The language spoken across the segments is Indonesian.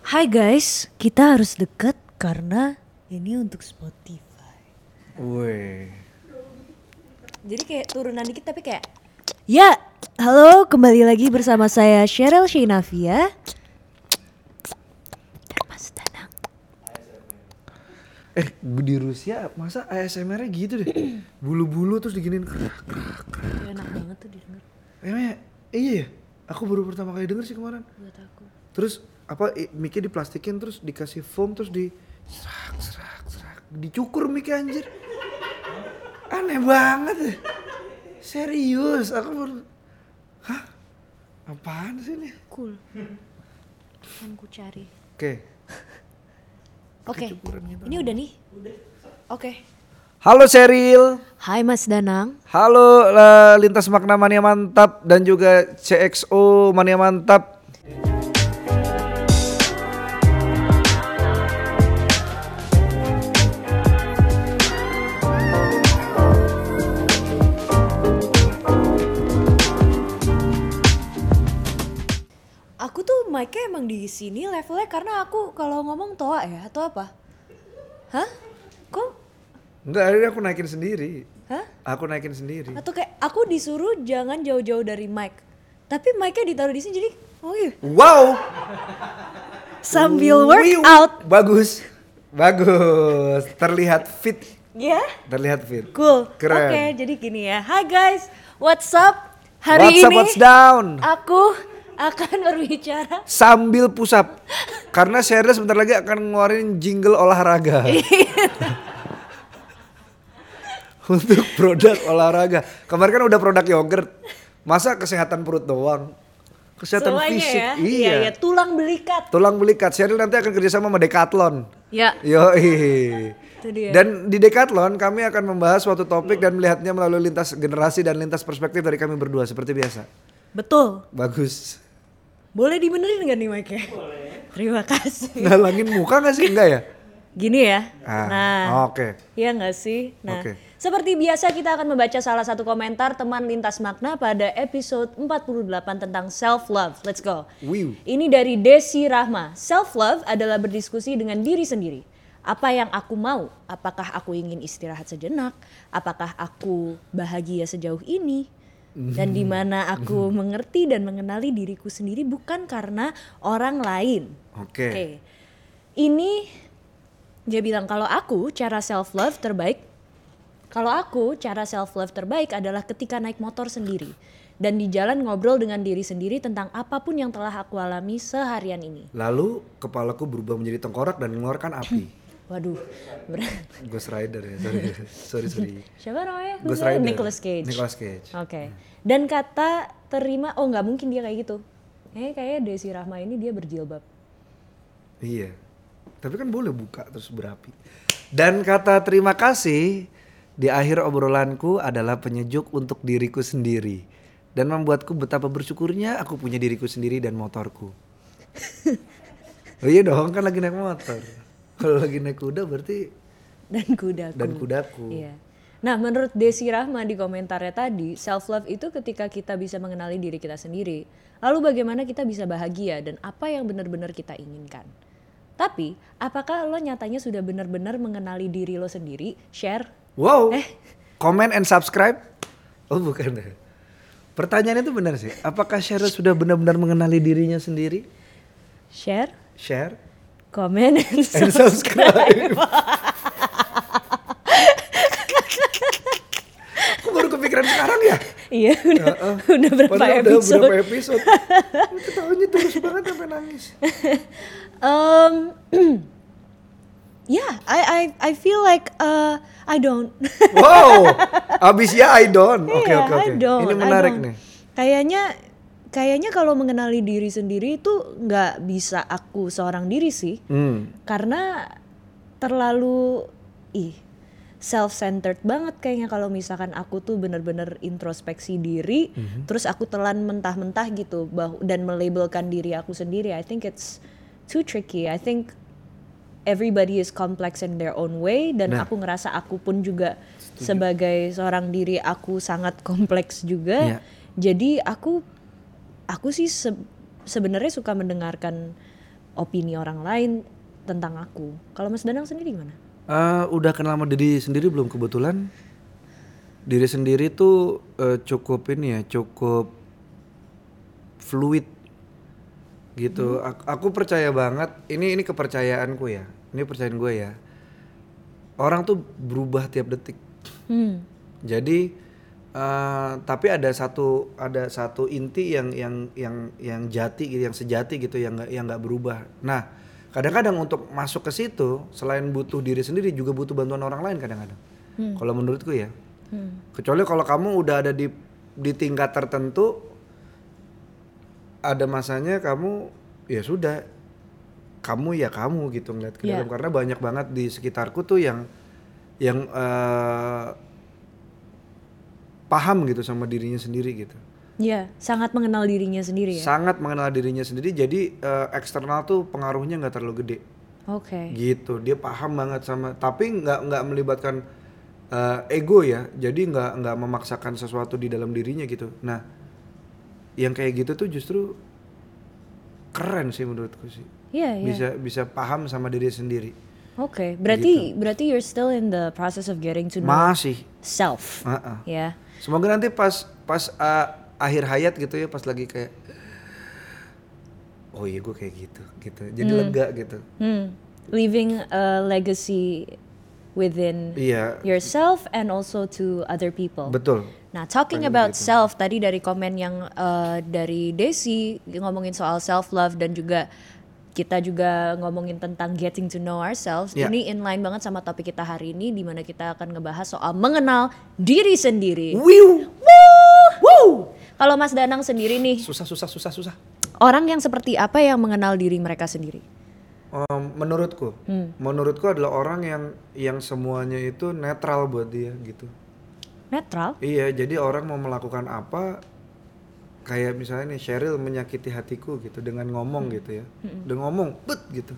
Hai guys, kita harus deket karena ini untuk Spotify. Woi. Jadi kayak turunan dikit tapi kayak Ya, halo kembali lagi bersama saya Cheryl Shinavia Mas Danang Eh, di Rusia masa ASMR-nya gitu deh. Bulu-bulu terus diginin kerak kerak. kerak. Enak banget tuh didengar Emang ya? iya ya? Aku baru pertama kali denger sih kemarin. buat aku Terus apa mic-nya diplastikin terus dikasih foam terus di serak serak serak dicukur mic-nya anjir. Aneh banget ya. Serius, aku baru Hah? Apaan sih ini? Cool Akan ku cari Oke. Oke, Kecukuran gitu. ini udah nih Oke Halo Seril. Hai Mas Danang Halo eh, Lintas Makna Mania Mantap dan juga CXO Mania Mantap. Tuh mic-nya emang di sini levelnya karena aku kalau ngomong toa ya atau apa? Hah? Kok? Enggak, akhirnya aku naikin sendiri. Hah? Aku naikin sendiri. Atau kayak aku disuruh jangan jauh-jauh dari mic. Tapi mic-nya ditaruh di sini jadi oh iya. Wow. Sambil workout. Bagus. Bagus. Terlihat fit. Ya? Terlihat fit. Cool. Keren. Oke, jadi gini ya. Hai guys, what's up? Hari what's up, ini what's down? aku akan berbicara Sambil push up. Karena Sheryl sebentar lagi akan ngeluarin jingle olahraga. Untuk produk olahraga. Kemarin kan udah produk yogurt. Masa kesehatan perut doang? Kesehatan semuanya fisik. ya. Iya. iya, tulang belikat. Tulang belikat. Sheryl nanti akan kerjasama sama Decathlon. Ya. Dia. Dan di Decathlon kami akan membahas suatu topik dan melihatnya melalui lintas generasi dan lintas perspektif dari kami berdua seperti biasa. Betul. Bagus. Boleh dibenerin gak nih mic-nya? Boleh. Terima kasih. Ngalangin muka gak sih? Enggak ya? Gini ya. Ah, nah. oke. Iya nggak sih? Nah, Oke. seperti biasa kita akan membaca salah satu komentar teman lintas makna pada episode 48 tentang self love. Let's go. Wiu. Ini dari Desi Rahma. Self love adalah berdiskusi dengan diri sendiri. Apa yang aku mau? Apakah aku ingin istirahat sejenak? Apakah aku bahagia sejauh ini? Dan di mana aku mengerti dan mengenali diriku sendiri bukan karena orang lain. Oke. Oke. Ini dia bilang kalau aku cara self love terbaik kalau aku cara self love terbaik adalah ketika naik motor sendiri dan di jalan ngobrol dengan diri sendiri tentang apa pun yang telah aku alami seharian ini. Lalu kepalaku berubah menjadi tengkorak dan mengeluarkan api. Waduh. ber- Ghost Rider ya, sorry. sorry, sorry. Siapa namanya? Ghost? Rider. Nicolas Cage. Nicolas Cage. Oke. Dan kata terima oh nggak mungkin dia kayak gitu. Eh kayaknya Desi Rahma ini dia berjilbab. Iya. Tapi kan boleh buka terus berapi. Dan kata terima kasih di akhir obrolanku adalah penyejuk untuk diriku sendiri. Dan membuatku betapa bersyukurnya aku punya diriku sendiri dan motorku. oh iya dong kan lagi naik motor. Kalau lagi naik kuda berarti dan kudaku. dan kudaku. Iya. Nah, menurut Desi Rahma di komentarnya tadi, self love itu ketika kita bisa mengenali diri kita sendiri. Lalu bagaimana kita bisa bahagia dan apa yang benar-benar kita inginkan. Tapi, apakah lo nyatanya sudah benar-benar mengenali diri lo sendiri? Share. Wow. Eh. Comment and subscribe. Oh bukan deh. Pertanyaannya itu benar sih. Apakah Cheryl sudah benar-benar mengenali dirinya sendiri? Share, Share comment, and and subscribe. subscribe. Aku baru kepikiran sekarang ya? Iya, udah, udah berapa Padahal episode. Udah berapa episode. Ketawanya terus banget sampai nangis. Um, yeah, I I I feel like uh, I don't. Wow, abis ya I don't. Oke oke oke. Ini menarik nih. Kayaknya kayaknya kalau mengenali diri sendiri itu nggak bisa aku seorang diri sih. Hmm. Karena terlalu ih self-centered banget kayaknya kalau misalkan aku tuh bener-bener introspeksi diri Mhm. terus aku telan mentah-mentah gitu bah- dan melabelkan diri aku sendiri I think it's too tricky I think everybody is complex in their own way dan Nah. aku ngerasa aku pun juga sebagai seorang diri aku sangat kompleks juga Iya. jadi aku aku sih se- sebenarnya suka mendengarkan opini orang lain tentang aku. Kalau Mas Danang sendiri gimana? Eh, udah kenal sama diri sendiri belum kebetulan? Diri sendiri tuh eh, cukup ini ya, cukup fluid gitu. Ak- Aku, percaya banget. Ini ini kepercayaanku ya. Ini percayaan gue ya. Orang tuh berubah tiap detik. Hmm. Jadi eh, tapi ada satu ada satu inti yang yang yang yang jati gitu, yang sejati gitu yang nggak yang nggak berubah. Nah, kadang-kadang untuk masuk ke situ selain butuh diri sendiri juga butuh bantuan orang lain kadang-kadang. Kalau menurutku ya. Hmm. Kecuali kalau kamu udah ada di di tingkat tertentu ada masanya kamu ya sudah kamu ya kamu gitu ngeliat ke Iya. dalam karena banyak banget di sekitarku tuh yang yang eh, paham gitu sama dirinya sendiri gitu. Iya, sangat mengenal dirinya sendiri ya. Sangat mengenal dirinya sendiri jadi eh, eksternal tuh pengaruhnya nggak terlalu gede Oke. gitu. Dia paham banget sama tapi nggak nggak melibatkan eh, ego ya. Jadi nggak nggak memaksakan sesuatu di dalam dirinya gitu. Nah, yang kayak gitu tuh justru keren sih menurutku sih. Iya, iya. Bisa bisa paham sama diri sendiri. Oke, berarti berarti you're still in the process of getting to know Masih. self. Heeh. Ya. Semoga nanti pas pas uh, akhir hayat gitu ya, pas lagi kayak oh iya gue kayak gitu gitu. Jadi lega gitu. Hmm. Leaving a legacy within Iya, yourself and also to other people. betul. Nah, talking Pengen about gitu. self tadi dari komen yang eh, dari Desi ngomongin soal self love dan juga kita juga ngomongin tentang getting to know ourselves. Ya. Ini inline banget sama topik kita hari ini di mana kita akan ngebahas soal mengenal diri sendiri. Wiu. Woo! Kalau Mas Danang sendiri nih, Susah susah susah susah. orang yang seperti apa yang mengenal diri mereka sendiri? Um, menurutku, Hmm. menurutku adalah orang yang yang semuanya itu netral buat dia gitu. Netral? Iya, jadi orang mau melakukan apa kayak misalnya nih Cheryl menyakiti hatiku gitu dengan ngomong gitu ya. Dengan ngomong, bet gitu.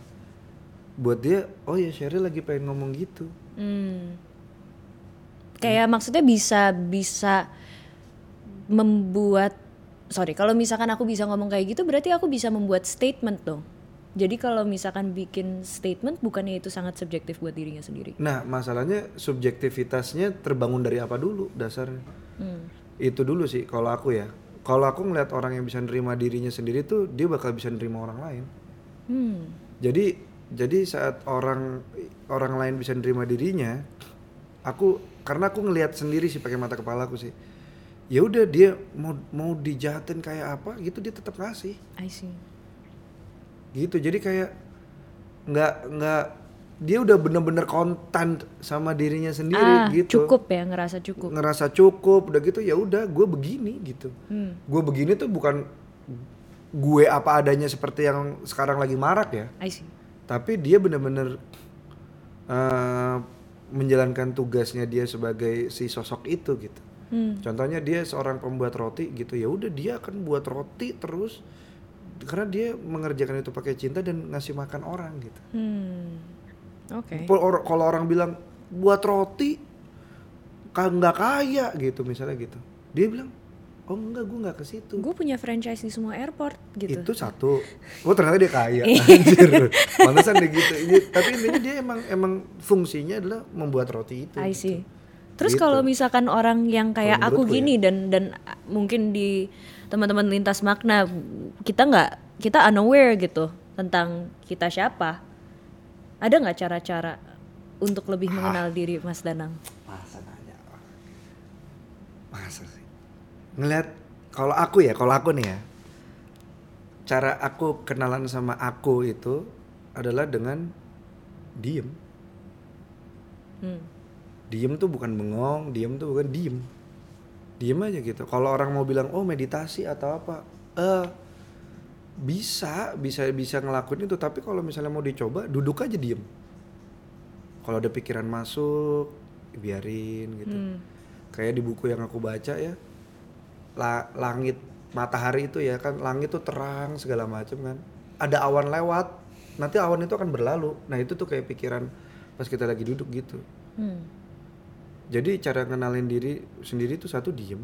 Buat dia, oh ya Cheryl lagi pengen ngomong gitu. Hmm. Kayak maksudnya bisa bisa membuat sorry kalau misalkan aku bisa ngomong kayak gitu berarti aku bisa membuat statement dong. Jadi kalau misalkan bikin statement bukannya itu sangat subjektif buat dirinya sendiri. Nah, masalahnya subjektivitasnya terbangun dari apa dulu dasarnya? Hmm. Itu dulu sih kalau aku ya. Kalau aku ngeliat orang yang bisa nerima dirinya sendiri tuh dia bakal bisa nerima orang lain. Hmm. Jadi jadi saat orang orang lain bisa nerima dirinya, aku karena aku ngelihat sendiri sih pakai mata kepala aku sih. Ya udah dia mau mau dijahatin kayak apa gitu dia tetap ngasih I see. gitu. Jadi kayak nggak nggak dia udah bener-bener kontan sama dirinya sendiri ah, gitu. cukup ya ngerasa cukup. Ngerasa cukup udah gitu ya udah gue begini gitu. Hmm. Gue begini tuh bukan gue apa adanya seperti yang sekarang lagi marak ya. I see. tapi dia benar-benar eh, menjalankan tugasnya dia sebagai si sosok itu gitu. Hmm. Contohnya dia seorang pembuat roti gitu ya udah dia akan buat roti terus karena dia mengerjakan itu pakai cinta dan ngasih makan orang gitu. Hmm. Oke. Or- Kalau orang bilang buat roti nggak kaya gitu misalnya gitu, dia bilang oh enggak gue nggak ke situ. Gue punya franchise di semua airport gitu. itu satu oh ternyata dia kaya anjir pantesan dia gitu Ini- tapi intinya dia emang emang fungsinya adalah membuat roti itu I gitu. see. Terus Gitu. kalau misalkan orang yang kayak aku menurutku ya. gini dan dan mungkin di teman-teman lintas makna kita nggak kita unaware gitu tentang kita siapa. Ada nggak cara-cara untuk lebih mengenal diri Mas Danang? masa nanya. Masa sih? Ngeliat kalau aku ya kalau aku nih ya cara aku kenalan sama aku itu adalah dengan diem. Hmm. diem tuh bukan bengong diem tuh bukan diem. Diem aja gitu. Kalau orang mau bilang oh meditasi atau apa? Eh bisa bisa bisa ngelakuin itu. Tapi kalau misalnya mau dicoba duduk aja diem. Kalau ada pikiran masuk biarin gitu. Hmm. kayak di buku yang aku baca ya la- langit matahari itu ya kan langit tuh terang segala macam kan. Ada awan lewat nanti awan itu akan berlalu. Nah itu tuh kayak pikiran pas kita lagi duduk gitu. Hmm. jadi cara kenalin diri sendiri itu satu diem.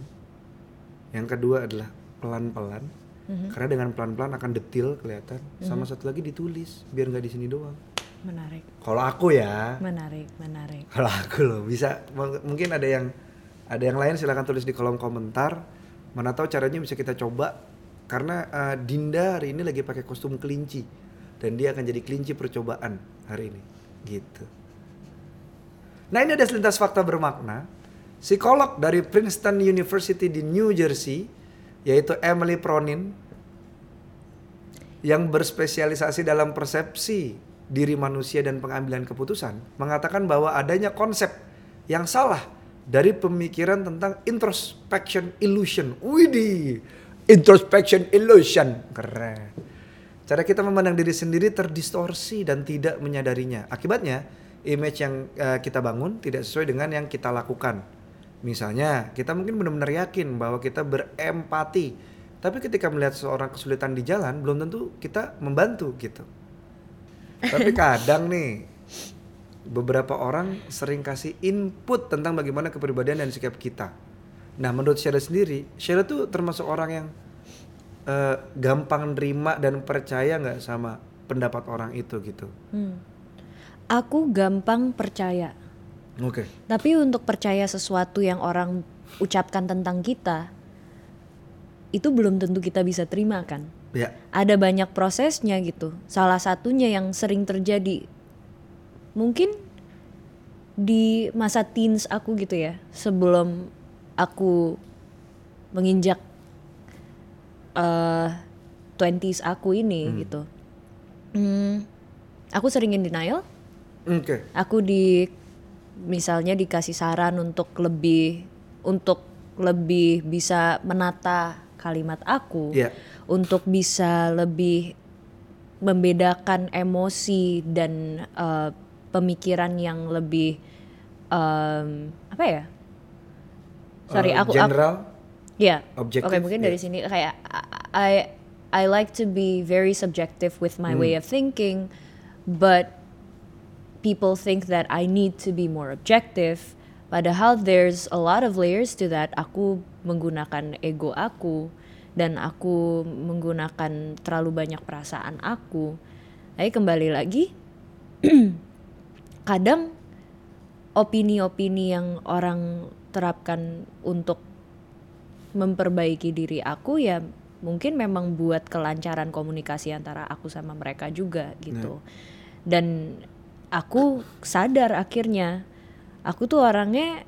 Yang kedua adalah pelan-pelan Karena dengan pelan-pelan akan detil kelihatan. Sama satu lagi ditulis biar nggak di sini doang. Menarik, Kalau aku ya, menarik, menarik. kalau aku loh bisa mungkin ada yang ada yang lain silahkan tulis di kolom komentar. Mana tahu caranya bisa kita coba karena eh, Dinda hari ini lagi pakai kostum kelinci dan dia akan jadi kelinci percobaan hari ini gitu. Nah ini ada selintas fakta bermakna. Psikolog dari Princeton University di New Jersey yaitu Emily Pronin yang berspesialisasi dalam persepsi diri manusia dan pengambilan keputusan mengatakan bahwa adanya konsep yang salah dari pemikiran tentang introspection illusion. Widih, introspection illusion. Keren. Cara kita memandang diri sendiri terdistorsi dan tidak menyadarinya. Akibatnya, image yang eh, kita bangun tidak sesuai dengan yang kita lakukan. Misalnya, kita mungkin benar-benar yakin bahwa kita berempati, tapi ketika melihat seorang kesulitan di jalan, belum tentu kita membantu gitu. Tapi kadang nih, beberapa orang sering kasih input tentang bagaimana kepribadian dan sikap kita. Nah, menurut Sheila sendiri, Sheila tuh termasuk orang yang eh, gampang nerima dan percaya nggak sama pendapat orang itu gitu. Hmm. Aku gampang percaya. Oke. Tapi untuk percaya sesuatu yang orang ucapkan tentang kita, itu belum tentu kita bisa terima kan. Ya. Ada banyak prosesnya gitu. Salah satunya yang sering terjadi, mungkin di masa teens aku gitu ya, sebelum aku menginjak eh 20s aku ini gitu. Hmm, aku sering in denial, Oke. aku di misalnya dikasih saran untuk lebih untuk lebih bisa menata kalimat aku Iya. untuk bisa lebih membedakan emosi dan eh, pemikiran yang lebih em, apa ya sorry Eh, aku aku general. Ya. Objektif, Oke, mungkin ya. dari sini kayak I I like to be very subjective with my way of thinking, but people think that I need to be more objective. Padahal there's a lot of layers to that. Aku menggunakan ego aku dan aku menggunakan terlalu banyak perasaan aku. Tapi kembali lagi, kadang opini-opini yang orang terapkan untuk memperbaiki diri aku ya mungkin memang buat kelancaran komunikasi antara aku sama mereka juga gitu. Dan aku sadar akhirnya aku tuh orangnya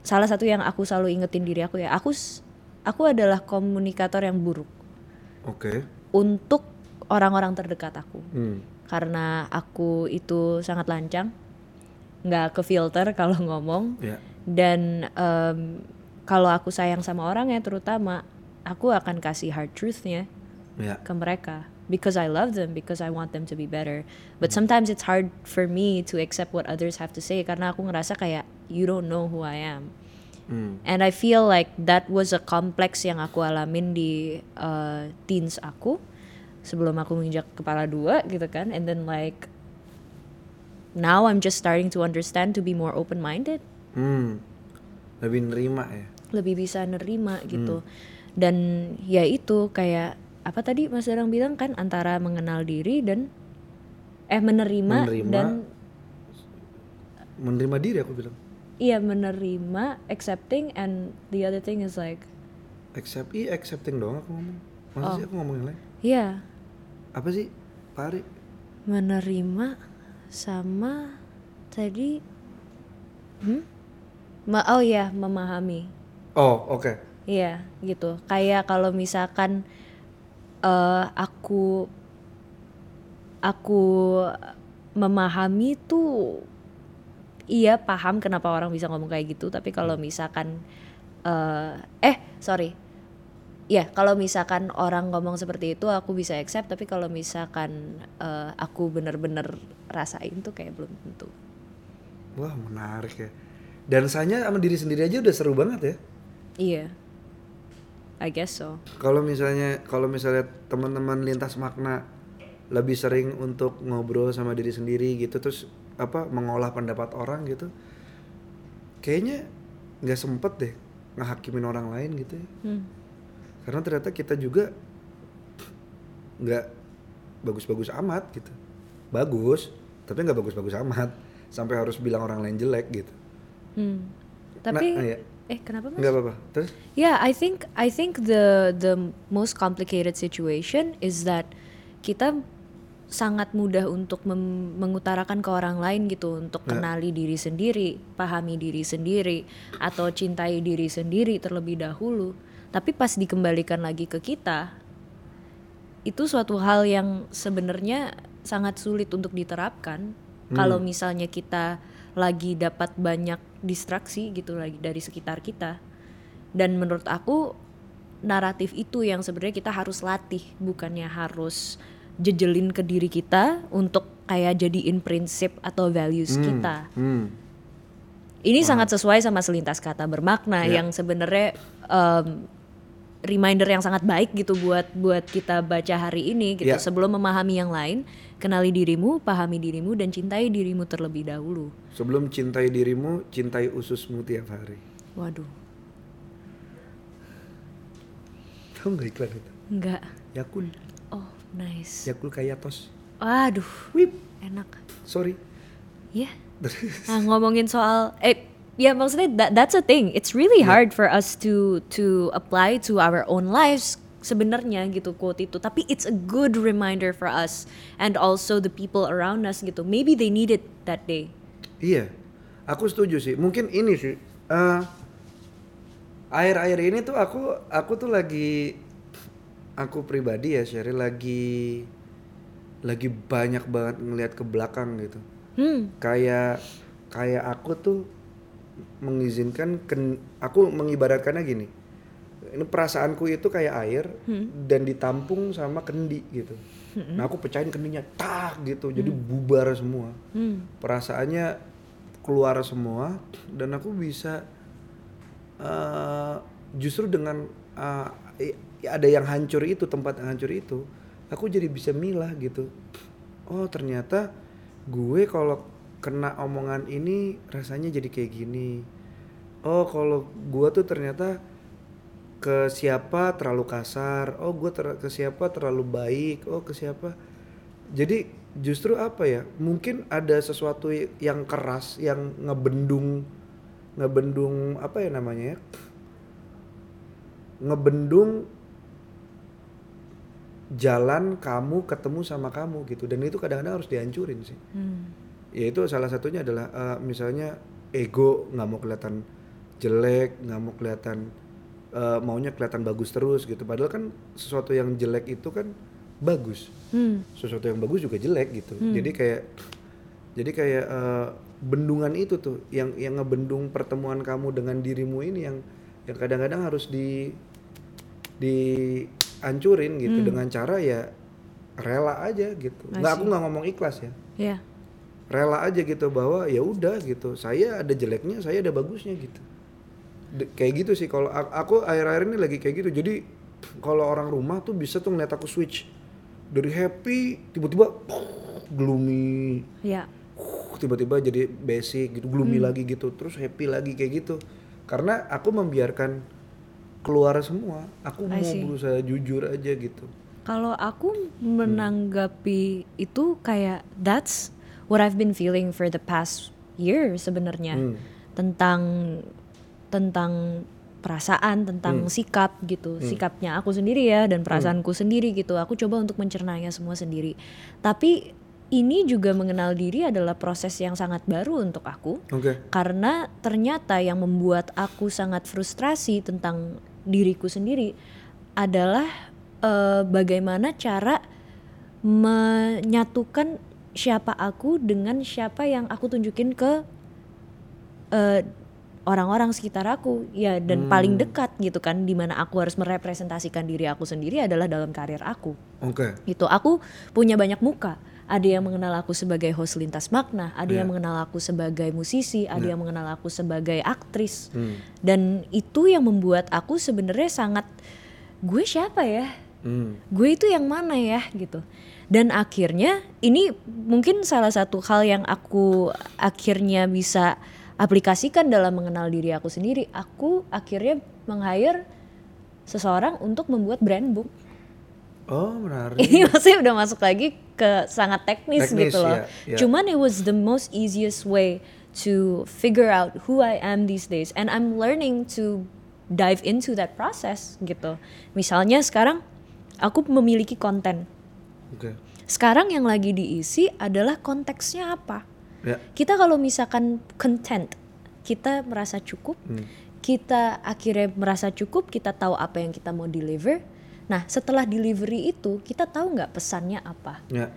salah satu yang aku selalu ingetin diri aku ya aku aku adalah komunikator yang buruk Oke. untuk orang-orang terdekat aku Hmm. karena aku itu sangat lancang nggak ke filter kalau ngomong Ya. dan em, kalau aku sayang sama orang ya terutama aku akan kasih hard truthnya Ya. ke mereka because I love them because I want them to be better. But sometimes it's hard for me to accept what others have to say karena aku ngerasa kayak you don't know who I am. Hmm. and I feel like that was a complex yang aku alamin di uh, teens aku sebelum aku menginjak kepala dua gitu kan. And then like now I'm just starting to understand to be more open minded Hmm. Lebih nerima ya. lebih bisa nerima gitu. Dan ya itu kayak apa tadi Mas Darang bilang kan antara mengenal diri dan eh menerima, Menerima. dan Menerima diri aku bilang. iya menerima accepting and the other thing is like Accept, iya accepting doang aku ngomong. Masa Oh. sih aku ngomong yang lain? ya Apa sih? Pak Ari? menerima sama tadi hmm? Ma oh ya memahami Oh, oke. Iya gitu. Kayak kalau misalkan eh aku aku memahami tuh iya paham kenapa orang bisa ngomong kayak gitu. Tapi kalau misalkan eh eh sorry. Ya kalau misalkan orang ngomong seperti itu aku bisa accept. Tapi kalau misalkan eh, aku bener-bener rasain tuh kayak belum tentu. Wah, menarik ya. Dan sama diri sendiri aja udah seru banget ya. Iya. I guess so. Kalau misalnya kalau misalnya teman-teman lintas makna lebih sering untuk ngobrol sama diri sendiri gitu terus apa mengolah pendapat orang gitu. Kayaknya nggak sempet deh ngehakimin orang lain gitu ya. Hmm. Karena ternyata kita juga nggak bagus-bagus amat gitu bagus tapi nggak bagus-bagus amat sampai harus bilang orang lain jelek gitu Hmm. Tapi Nah, iya. Eh kenapa mas? nggak apa-apa. Terus? Yeah, I think I think the the most complicated situation is that kita sangat mudah untuk mengutarakan ke orang lain gitu untuk kenali diri sendiri, pahami diri sendiri atau cintai diri sendiri terlebih dahulu. Tapi pas dikembalikan lagi ke kita itu suatu hal yang sebenarnya sangat sulit untuk diterapkan. Kalau misalnya kita lagi dapat banyak distraksi gitu lagi dari sekitar kita. Dan menurut aku naratif itu yang sebenarnya kita harus latih, bukannya harus jejelin ke diri kita untuk kayak jadiin prinsip atau values kita. hmm. Ini sangat sesuai sama selintas kata bermakna Ya. yang sebenarnya em, reminder yang sangat baik gitu buat buat kita baca hari ini gitu. Ya. Sebelum memahami yang lain, kenali dirimu, pahami dirimu dan cintai dirimu terlebih dahulu. sebelum cintai dirimu cintai ususmu tiap hari Waduh, tahu nggak iklan itu enggak. Yakul Oh, nice. Yakul kayak tos Waduh, Wip enak. sorry Iya. Nah, ngomongin soal eh ya maksudnya that, that's a thing. It's really hard for us to to apply to our own lives sebenarnya gitu quote itu. Tapi it's a good reminder for us and also the people around us gitu. Maybe they need it that day. Iya, aku setuju sih. Mungkin ini sih. eh akhir-akhir ini tuh aku aku tuh lagi aku pribadi ya Sherry lagi lagi banyak banget ngelihat ke belakang gitu. Hmm. Kayak kayak aku tuh mengizinkan ken, aku mengibaratkannya gini. Ini perasaanku itu kayak air dan ditampung sama kendi gitu. Nah aku pecahin kendinya tak gitu, jadi bubar semua. Hmm. perasaannya keluar semua dan aku bisa eh, justru dengan i- ada yang hancur itu tempat yang hancur itu aku jadi bisa milah gitu. Oh ternyata gue kalau kena omongan ini rasanya jadi kayak gini. Oh kalau gue tuh ternyata ke siapa terlalu kasar? Oh gue ter- ke siapa terlalu baik? Oh ke siapa? Jadi justru apa ya? Mungkin ada sesuatu yang keras yang ngebendung ngebendung apa ya namanya ya? Ngebendung jalan kamu ketemu sama kamu gitu. Dan itu kadang-kadang harus dihancurin sih. Hmm. ya itu salah satunya adalah eh, misalnya ego nggak mau kelihatan jelek nggak mau kelihatan eh, maunya kelihatan bagus terus gitu. Padahal kan sesuatu yang jelek itu kan bagus. Hmm. sesuatu yang bagus juga jelek gitu. Jadi kayak jadi kayak eh, bendungan itu tuh yang yang ngebendung pertemuan kamu dengan dirimu ini yang yang kadang-kadang harus di dihancurin gitu. Dengan cara ya rela aja gitu. Nggak aku nggak ngomong ikhlas ya. Ya. rela aja gitu bahwa ya udah gitu saya ada jeleknya saya ada bagusnya gitu kayak gitu sih. Kalau aku akhir-akhir ini lagi kayak gitu. Jadi kalau orang rumah tuh bisa tuh ngeliat aku switch. Dari happy tiba-tiba gloomy. Ya. tiba-tiba jadi basic gitu gloomy lagi gitu. Terus happy lagi kayak gitu. Karena aku membiarkan keluar semua. Aku I mau see. berusaha jujur aja gitu. Kalau aku menanggapi itu kayak that's what I've been feeling for the past year sebenarnya. Hmm. tentang tentang perasaan, tentang Hmm. sikap gitu, sikapnya aku sendiri ya dan perasaanku sendiri gitu. Aku coba untuk mencernanya semua sendiri. Tapi ini juga mengenal diri adalah proses yang sangat baru untuk aku oke karena ternyata yang membuat aku sangat frustrasi tentang diriku sendiri adalah eh, bagaimana cara menyatukan siapa aku dengan siapa yang aku tunjukin ke eh, orang-orang sekitar aku. Ya dan paling dekat gitu kan di mana aku harus merepresentasikan diri aku sendiri adalah dalam karir aku. Oke. Gitu. Aku punya banyak muka. Ada yang mengenal aku sebagai host lintas makna ada Iya. yang mengenal aku sebagai musisi ada Iya. yang mengenal aku sebagai aktris. Hmm. dan itu yang membuat aku sebenarnya sangat gue siapa ya? Hmm. gue itu yang mana ya? Gitu. Dan akhirnya ini mungkin salah satu hal yang aku akhirnya bisa aplikasikan dalam mengenal diri aku sendiri aku akhirnya meng-hire seseorang untuk membuat brand book Oh, menarik. Ini maksudnya udah masuk lagi ke sangat teknis, Teknis, gitu loh. ya, ya. Cuman it was the most easiest way to figure out who I am these days and I'm learning to dive into that process gitu. Misalnya sekarang aku memiliki konten. Oke. Sekarang yang lagi diisi adalah konteksnya apa? Ya. Kita kalau misalkan content, kita merasa cukup, Hmm. kita akhirnya merasa cukup, kita tahu apa yang kita mau deliver. Nah, setelah delivery itu, kita tahu nggak pesannya apa, Ya.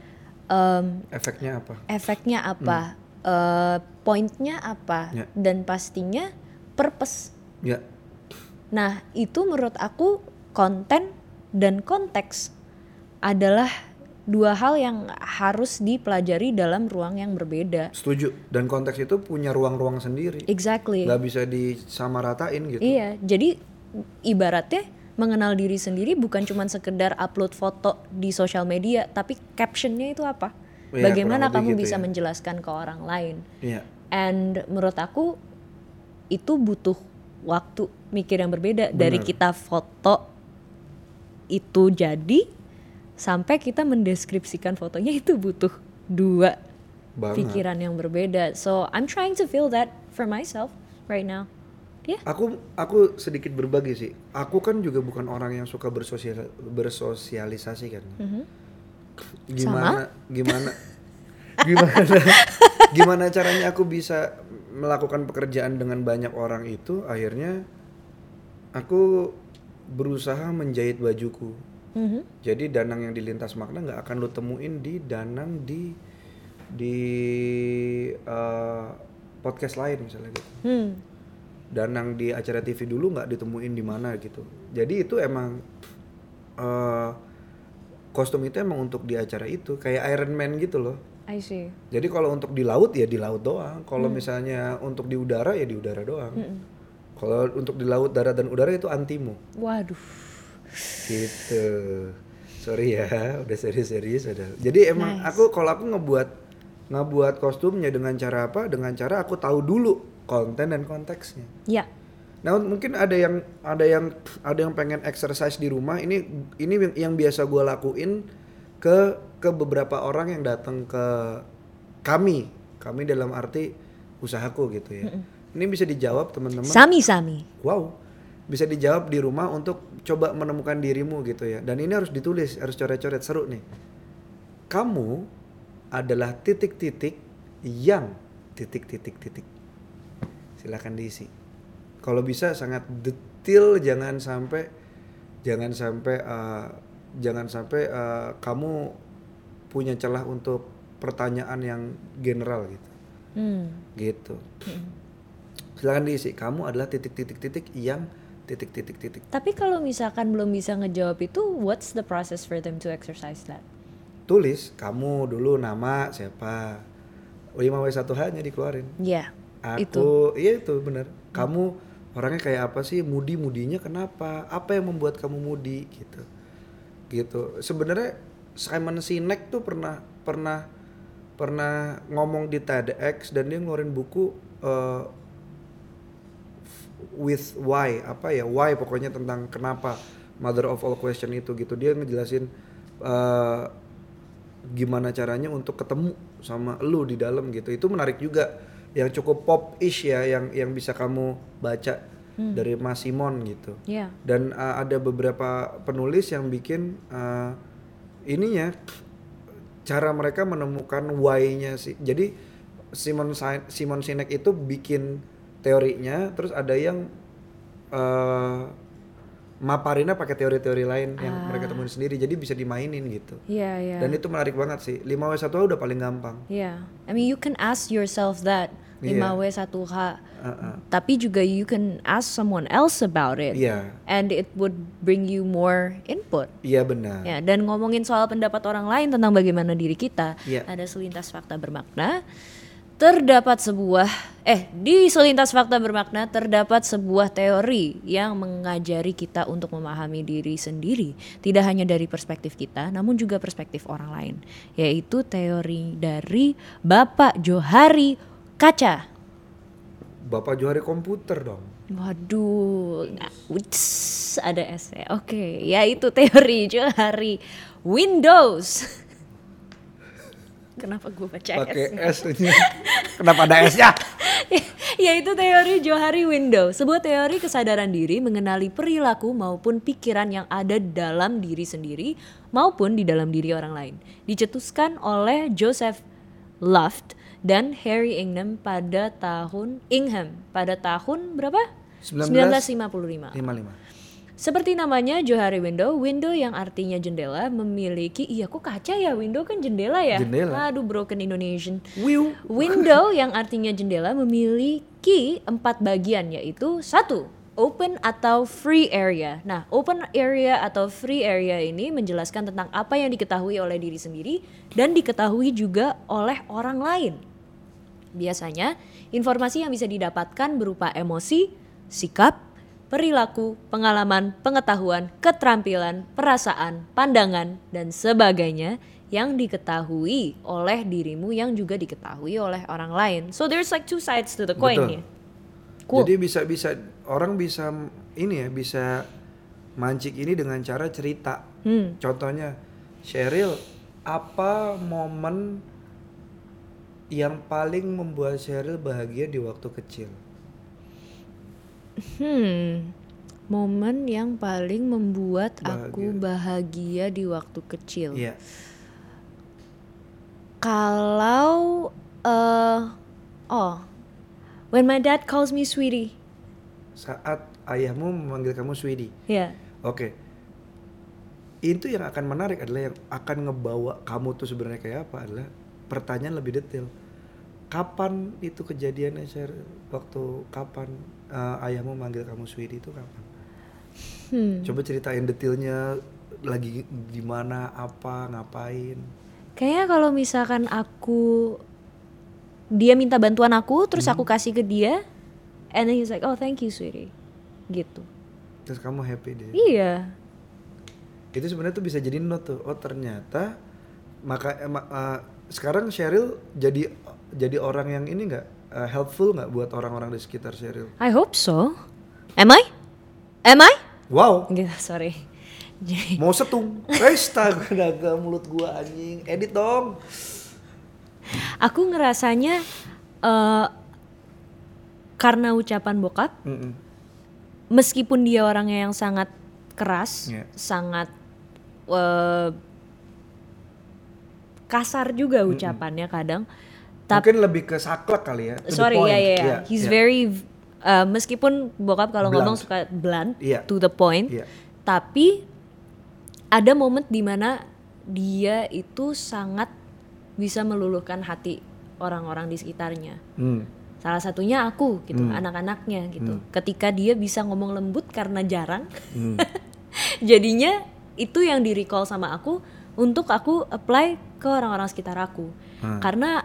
Em, Efeknya apa? efeknya apa, eh, pointnya apa, Ya. dan pastinya purpose. Ya. Nah, itu menurut aku konten dan konteks adalah dua hal yang harus dipelajari dalam ruang yang berbeda. Setuju. Dan konteks itu punya ruang-ruang sendiri. Exactly. Nggak bisa disamaratain gitu. Iya, jadi ibaratnya mengenal diri sendiri bukan cuma sekedar upload foto di sosial media, tapi captionnya itu apa? Iya, Bagaimana kamu gitu bisa ya. menjelaskan ke orang lain? Iya. And menurut aku itu butuh waktu mikir yang berbeda dari Benar. kita foto itu jadi sampai kita mendeskripsikan fotonya itu butuh dua Banget. pikiran yang berbeda. So I'm trying to feel that for myself right now. Yeah. Aku aku sedikit berbagi sih. Aku kan juga bukan orang yang suka bersosial bersosialisasi kan. Mhm. Gimana gimana gimana gimana caranya aku bisa melakukan pekerjaan dengan banyak orang itu akhirnya aku berusaha menjahit bajuku. Mhm. Jadi danang yang di lintas makna nggak akan lo temuin di danang di di eh, podcast lain misalnya gitu. Hmm. Danang di acara TV dulu nggak ditemuin di mana gitu. Jadi itu emang eh, kostum itu emang untuk di acara itu kayak Iron Man gitu loh. I see. Jadi kalau untuk di laut ya di laut doang. Kalau misalnya untuk di udara ya di udara doang. Kalau untuk di laut, darat dan udara itu antimo. Waduh. Gitu. Sorry ya, udah serius-serius udah. Jadi emang aku kalau aku ngebuat ngebuat kostumnya dengan cara apa? Dengan cara aku tahu dulu konten dan konteksnya. Ya. Nah, mungkin ada yang ada yang ada yang pengen exercise di rumah. Ini ini yang- biasa gue lakuin ke ke beberapa orang yang datang ke kami. Kami dalam arti usahaku gitu ya. Ini bisa dijawab teman-teman. Sami-sami. Wow, bisa dijawab di rumah untuk coba menemukan dirimu gitu ya. Dan ini harus ditulis, harus coret-coret seru nih. Kamu adalah titik-titik yang titik-titik-titik. Silahkan diisi. Kalau bisa sangat detail, jangan sampai jangan sampai eh, jangan sampai eh, kamu punya celah untuk pertanyaan yang general gitu. Hmm. Gitu. Silakan diisi. Kamu adalah titik-titik-titik yang titik-titik-titik. Tapi kalau misalkan belum bisa ngejawab itu, what's the process for them to exercise that? Tulis kamu dulu nama siapa. 5W1H-nya dikeluarin. Ya, Aku, itu. iya itu benar. Kamu orangnya kayak apa sih? Mudi-mudinya kenapa? Apa yang membuat kamu mudi gitu. Gitu. Sebenarnya Simon Sinek tuh pernah pernah pernah ngomong di TEDx dan dia ngeluarin buku eh, with why apa ya why pokoknya tentang kenapa mother of all question itu gitu dia ngejelasin eh, gimana caranya untuk ketemu sama lu di dalam gitu itu menarik juga yang cukup pop ish ya yang yang bisa kamu baca dari Mas Simon gitu Ya. dan uh, ada beberapa penulis yang bikin uh, ininya cara mereka menemukan why-nya sih. Jadi Simon Simon Sinek itu bikin teorinya, terus ada yang uh, maparinnya pakai teori-teori lain yang mereka temuin sendiri. Jadi bisa dimainin gitu. Iya, iya. Dan itu menarik banget sih. 5W1H udah paling gampang. Iya. I mean you can ask yourself that. Iya. 5W1H. Uh-uh. Tapi juga you can ask someone else about it. Iya, And it would bring you more input. iya benar. Ya, dan ngomongin soal pendapat orang lain tentang bagaimana diri kita, Iya. ada selintas fakta bermakna. Terdapat sebuah eh di selintas fakta bermakna terdapat sebuah teori yang mengajari kita untuk memahami diri sendiri, tidak hanya dari perspektif kita, namun juga perspektif orang lain, yaitu teori dari Bapak Johari Kaca. Bapak Johari komputer dong. Waduh, Wuts, ada S ya. Oke, ya itu teori Johari Windows. Kenapa gue baca Pakai S? S-nya. Kenapa ada S-nya? Yaitu teori Johari Window, sebuah teori kesadaran diri mengenali perilaku maupun pikiran yang ada dalam diri sendiri maupun di dalam diri orang lain. Dicetuskan oleh Joseph Luft dan Harry Ingham pada tahun Ingham pada tahun berapa? 1955. 55. Seperti namanya Johari Window, window yang artinya jendela memiliki iya kok kaca ya window kan jendela ya. Jendela. Aduh broken Indonesian. Wiu. Window yang artinya jendela memiliki empat bagian yaitu satu open atau free area. Nah, open area atau free area ini menjelaskan tentang apa yang diketahui oleh diri sendiri dan diketahui juga oleh orang lain. Biasanya, informasi yang bisa didapatkan berupa emosi, sikap, perilaku, pengalaman, pengetahuan, keterampilan, perasaan, pandangan, dan sebagainya yang diketahui oleh dirimu yang juga diketahui oleh orang lain. So there's like two sides to the coin Betul. Cool. Jadi bisa bisa orang bisa ini ya bisa mancing ini dengan cara cerita. Hmm. Contohnya Cheryl, apa momen yang paling membuat Cheryl bahagia di waktu kecil? Hmm. Momen yang paling membuat aku bahagia di waktu kecil. Iya. Kalau eh oh, when my dad calls me sweetie. Saat ayahmu memanggil kamu sweetie. Ya. Oke. Itu yang akan menarik adalah yang akan ngebawa kamu tuh sebenarnya kayak apa adalah pertanyaan lebih detail. Kapan itu kejadiannya Cheryl? Waktu kapan eh, ayahmu manggil kamu sweetie itu kapan? Hmm. Coba ceritain detailnya lagi gimana, apa, ngapain. Kayaknya kalau misalkan aku dia minta bantuan aku terus aku kasih ke dia and then he's like, "Oh, thank you, sweetie." Gitu. Terus kamu happy deh. Iya. Itu sebenarnya tuh bisa jadi note tuh. Oh ternyata maka eh, sekarang Cheryl jadi jadi orang yang ini nggak eh, helpful nggak buat orang-orang di sekitar Cheryl? I hope so. Am I? Am I? Wow, Gitu, sorry. Jadi mau setung. Astaga, naga mulut gua anjing. Edit dong. aku ngerasanya eh karena ucapan bokap Mm-mm. meskipun dia orangnya yang sangat keras, Iya. sangat eh, kasar juga ucapannya kadang. Tapi Mungkin lebih ke saklek kali ya. sorry ya ya ya, Iya, he's iya. very eh, meskipun bokap kalau ngomong suka blunt, Iya. to the point, Iya. tapi ada momen di mana dia itu sangat bisa meluluhkan hati orang-orang di sekitarnya. Hmm. Salah satunya aku gitu, Hmm. anak-anaknya gitu. Ketika dia bisa ngomong lembut karena jarang, Hmm. jadinya itu yang di recall sama aku untuk aku apply ke orang-orang sekitar aku. Hmm. Karena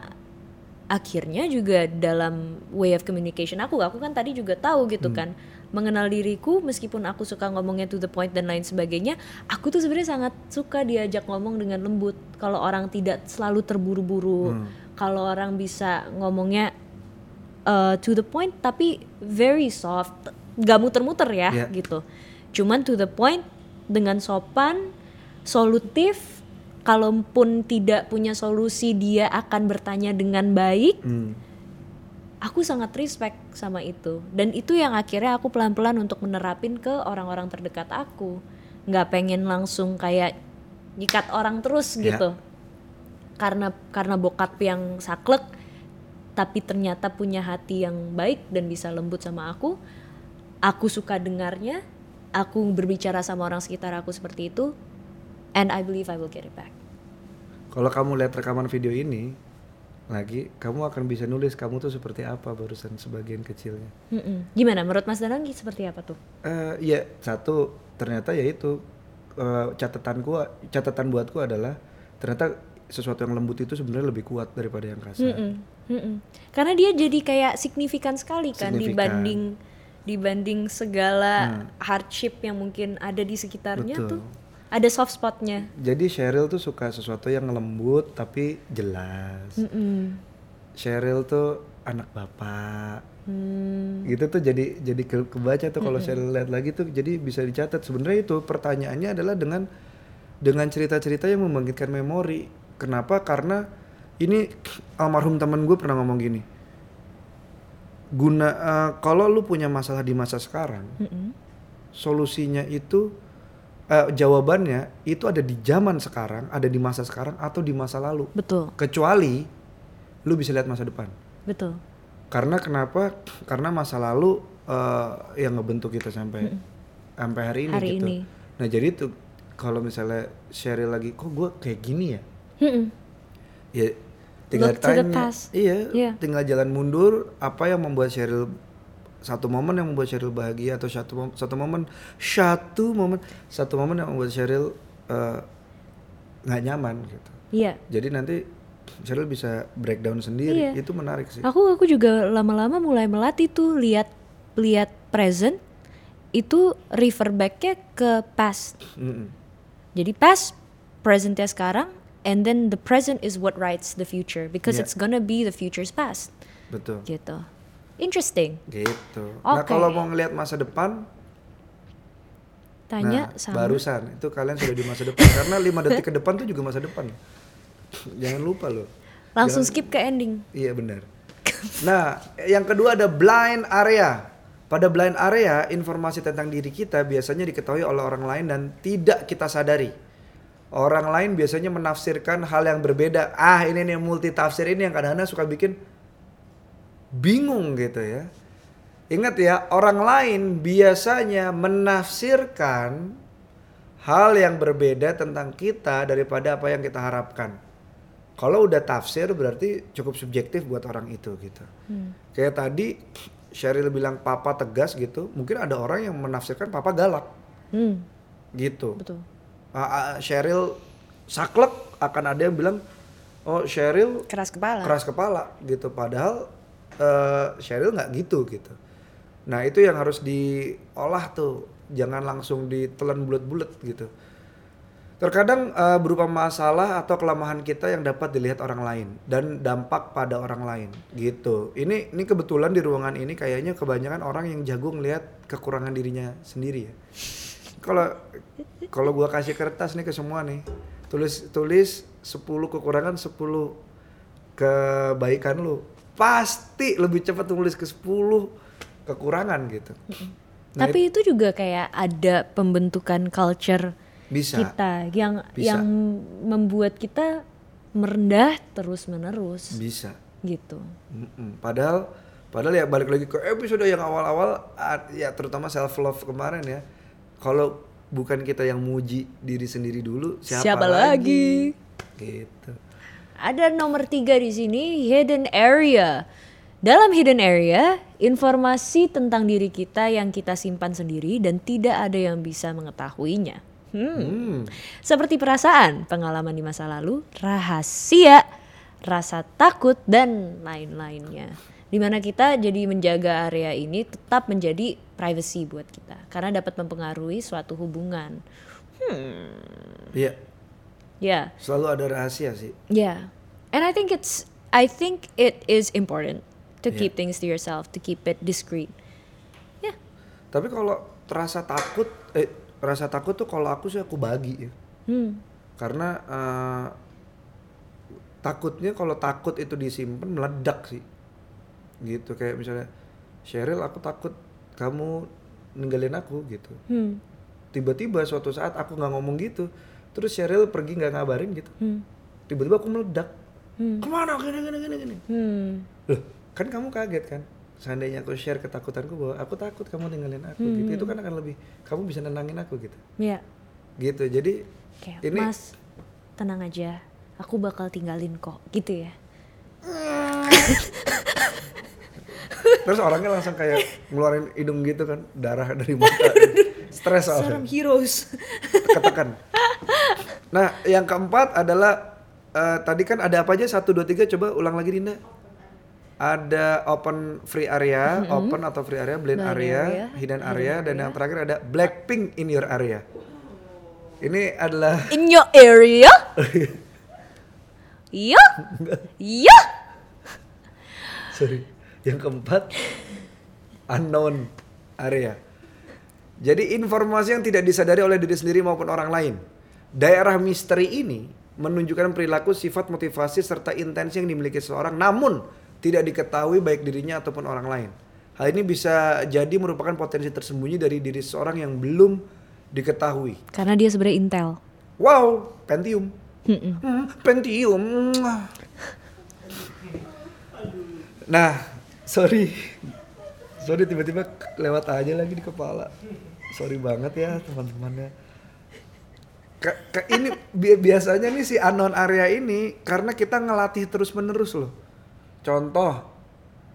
akhirnya juga dalam way of communication aku, aku kan tadi juga tahu gitu Hmm. kan, mengenal diriku meskipun aku suka ngomongnya to the point dan lain sebagainya, aku tuh sebenarnya sangat suka diajak ngomong dengan lembut. Kalau orang tidak selalu terburu-buru, Hmm. kalau orang bisa ngomongnya uh, to the point tapi very soft, gak muter-muter ya Iya. gitu. Cuman to the point dengan sopan, solutif. Kalaupun tidak punya solusi, dia akan bertanya dengan baik. Hmm. Aku sangat respect sama itu, dan itu yang akhirnya aku pelan-pelan untuk menerapin ke orang-orang terdekat aku. Nggak pengen langsung kayak nyikat orang terus Iya. gitu. Karena karena bokap yang saklek, tapi ternyata punya hati yang baik dan bisa lembut sama aku. Aku suka dengarnya, aku berbicara sama orang sekitar aku seperti itu, and I believe I will get it back. Kalau kamu lihat rekaman video ini lagi, kamu akan bisa nulis kamu tuh seperti apa barusan sebagian kecilnya. Mm-mm. Gimana menurut Mas Danang seperti apa tuh? Eh, ya satu ternyata ya itu eh, catatanku catatan buatku adalah ternyata sesuatu yang lembut itu sebenarnya lebih kuat daripada yang kasar. Mm-mm. Mm-mm. Karena dia jadi kayak signifikan sekali kan Signifikan. dibanding dibanding segala hardship yang mungkin ada di sekitarnya Betul. tuh ada soft spotnya. Jadi Cheryl tuh suka sesuatu yang lembut tapi jelas. Mm-mm. Cheryl tuh anak bapak Hmm. gitu tuh jadi jadi ke- kebaca tuh kalau saya lihat lagi tuh jadi bisa dicatat sebenarnya itu pertanyaannya adalah dengan dengan cerita-cerita yang membangkitkan memori kenapa karena ini almarhum temen gue pernah ngomong gini guna eh, kalau lu punya masalah di masa sekarang Mm-mm. solusinya itu eh, jawabannya itu ada di zaman sekarang ada di masa sekarang atau di masa lalu Betul, kecuali lu bisa lihat masa depan betul. karena kenapa? Karena masa lalu eh, yang ngebentuk kita sampai sampai hari ini Hari gitu. ini. Nah jadi tuh kalau misalnya Sheryl lagi, kok gue kayak gini ya? Mm-mm. Ya tinggal Look tanya. Iya, Iya. tinggal jalan mundur. Apa yang membuat Sheryl satu momen yang membuat Sheryl bahagia atau satu mom- satu momen satu momen satu momen yang membuat Sheryl eh, nggak nyaman gitu. Iya. Jadi nanti Sheryl bisa breakdown sendiri. Iya. Itu menarik sih. Aku aku juga lama-lama mulai melatih tuh lihat lihat present itu refer back-nya ke past. Mm-mm. Jadi past, presentnya sekarang, and then the present is what writes the future because Iya. it's gonna be the future's past. Betul. Gitu. Interesting. Gitu. Nah Oke. kalau mau ngelihat masa depan, Tanya nah, sama barusan itu kalian sudah di masa depan karena lima detik ke depan tuh juga masa depan. Jangan lupa loh. langsung Jangan- skip ke ending. Iya benar. Nah, yang kedua ada blind area. Pada blind area, informasi tentang diri kita biasanya diketahui oleh orang lain dan tidak kita sadari. Orang lain biasanya menafsirkan hal yang berbeda. Ah, ini nih multi tafsir ini yang kadang-kadang suka bikin bingung gitu ya. Ingat ya, orang lain biasanya menafsirkan hal yang berbeda tentang kita daripada apa yang kita harapkan. Kalau udah tafsir berarti cukup subjektif buat orang itu gitu. Hmm. Kayak tadi Sheryl bilang papa tegas gitu, mungkin ada orang yang menafsirkan papa galak Hmm, gitu. betul. Ah, ah, Sheryl saklek akan ada yang bilang oh Sheryl Keras kepala. keras kepala gitu padahal eh, Sheryl nggak gitu gitu. Nah itu yang harus diolah tuh. Jangan langsung ditelan bulat-bulat gitu. Terkadang eh, berupa masalah atau kelemahan kita yang dapat dilihat orang lain dan dampak pada orang lain gitu. Ini ini kebetulan di ruangan ini kayaknya kebanyakan orang yang jago ngelihat kekurangan dirinya sendiri ya. Kalau kalau gua kasih kertas nih ke semua nih tulis tulis 10 kekurangan 10 kebaikan lu pasti lebih cepat nulis ke 10 kekurangan gitu. Nah, Tapi itu juga kayak ada pembentukan culture bisa. kita yang Bisa. yang membuat kita merendah terus menerus bisa. Gitu. Padahal padahal ya balik lagi ke episode yang awal-awal ah, ya terutama self love kemarin ya. Kalau bukan kita yang muji diri sendiri dulu siapa, Siapa lagi? gitu Ada nomor tiga di sini hidden area. Dalam hidden area, informasi tentang diri kita yang kita simpan sendiri dan tidak ada yang bisa mengetahuinya. Hmm. hmm. Seperti perasaan, pengalaman di masa lalu, rahasia, rasa takut dan lain-lainnya. Di mana kita jadi menjaga area ini tetap menjadi privacy buat kita karena dapat mempengaruhi suatu hubungan. Iya Ya, selalu ada rahasia sih yeah. And I think it's I think it is important to Yeah. keep things to yourself, to keep it discreet. Ya. Tapi kalau terasa takut, eh rasa takut tuh kalau aku sih aku bagi ya. Hmm. Karena eh, takutnya kalau takut itu disimpan meledak sih. Gitu kayak misalnya Sheryl aku takut kamu ninggalin aku gitu. Hmm. Tiba-tiba suatu saat aku nggak ngomong gitu, terus Sheryl pergi nggak ngabarin gitu. Hmm. Tiba-tiba aku meledak. Hmm. Ke mana gini gini gini gini. Hmm. Loh, kan kamu kaget kan? Seandainya aku share ketakutanku bahwa aku takut kamu ninggalin aku gitu, Hmm. itu kan akan lebih kamu bisa nenangin aku gitu. Ya. Gitu. Jadi Kayak, Ini- Mas, tenang aja. Aku bakal tinggalin kok, gitu ya. terus orangnya langsung kayak ngeluarin hidung gitu kan, darah dari mata. Stres soalnya. heroes. Ketekan. Nah, yang keempat adalah eh, tadi kan ada apa aja? Satu, dua, tiga. Coba ulang lagi Dinda. Ada open free area, open atau free area, blind Blind area, area, hidden area, dan yang terakhir ada Blackpink in your area. Ini adalah In your area? Iya? Iya? sorry. Yang keempat unknown area. Jadi informasi yang tidak disadari oleh diri sendiri maupun orang lain. Daerah misteri ini menunjukkan perilaku, sifat, motivasi serta intensi yang dimiliki seseorang namun tidak diketahui baik dirinya ataupun orang lain. Hal ini bisa jadi merupakan potensi tersembunyi dari diri seseorang yang belum diketahui. Karena dia sebenarnya intel. Wow, Pentium. Hmm, Pentium. Nah, sorry. Sorry tiba-tiba lewat aja lagi di kepala. Sorry banget ya teman-temannya. Ke- ke- ini bi- biasanya nih si anon area ini karena kita ngelatih terus-menerus loh. Contoh,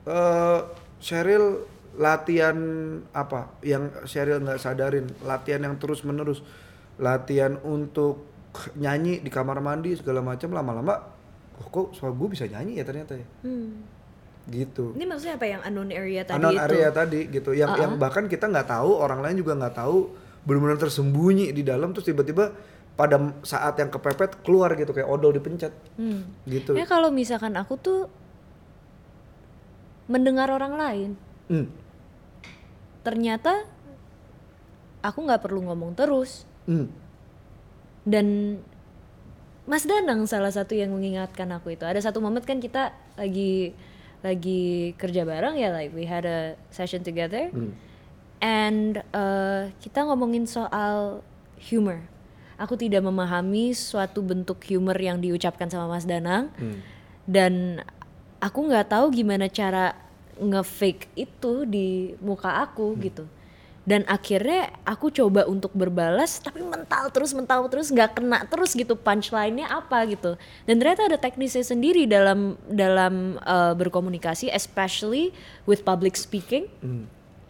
eh Cheryl latihan apa yang Cheryl nggak sadarin, latihan yang terus-menerus, latihan untuk nyanyi di kamar mandi segala macam lama-lama, oh, kok suara gue bisa nyanyi ya ternyata ya, gitu. Ini maksudnya apa yang unknown area tadi Anon itu? area tadi gitu, yang yang bahkan kita nggak tahu, orang lain juga nggak tahu, benar-benar tersembunyi di dalam terus tiba-tiba pada saat yang kepepet keluar gitu kayak odol dipencet, Hmm. gitu. Ya kalau misalkan aku tuh mendengar orang lain, Hmm. ternyata aku nggak perlu ngomong terus. Hmm. Dan Mas Danang salah satu yang mengingatkan aku itu. Ada satu momen kan kita lagi lagi kerja bareng ya, like we had a session together, Hmm. and uh, kita ngomongin soal humor. Aku tidak memahami suatu bentuk humor yang diucapkan sama Mas Danang, Hmm. dan aku nggak tahu gimana cara nge-fake itu di muka aku gitu. Dan akhirnya aku coba untuk berbalas tapi mental terus mental terus nggak kena terus gitu punchline-nya apa gitu. Dan ternyata ada teknisnya sendiri dalam dalam uh, berkomunikasi especially with public speaking.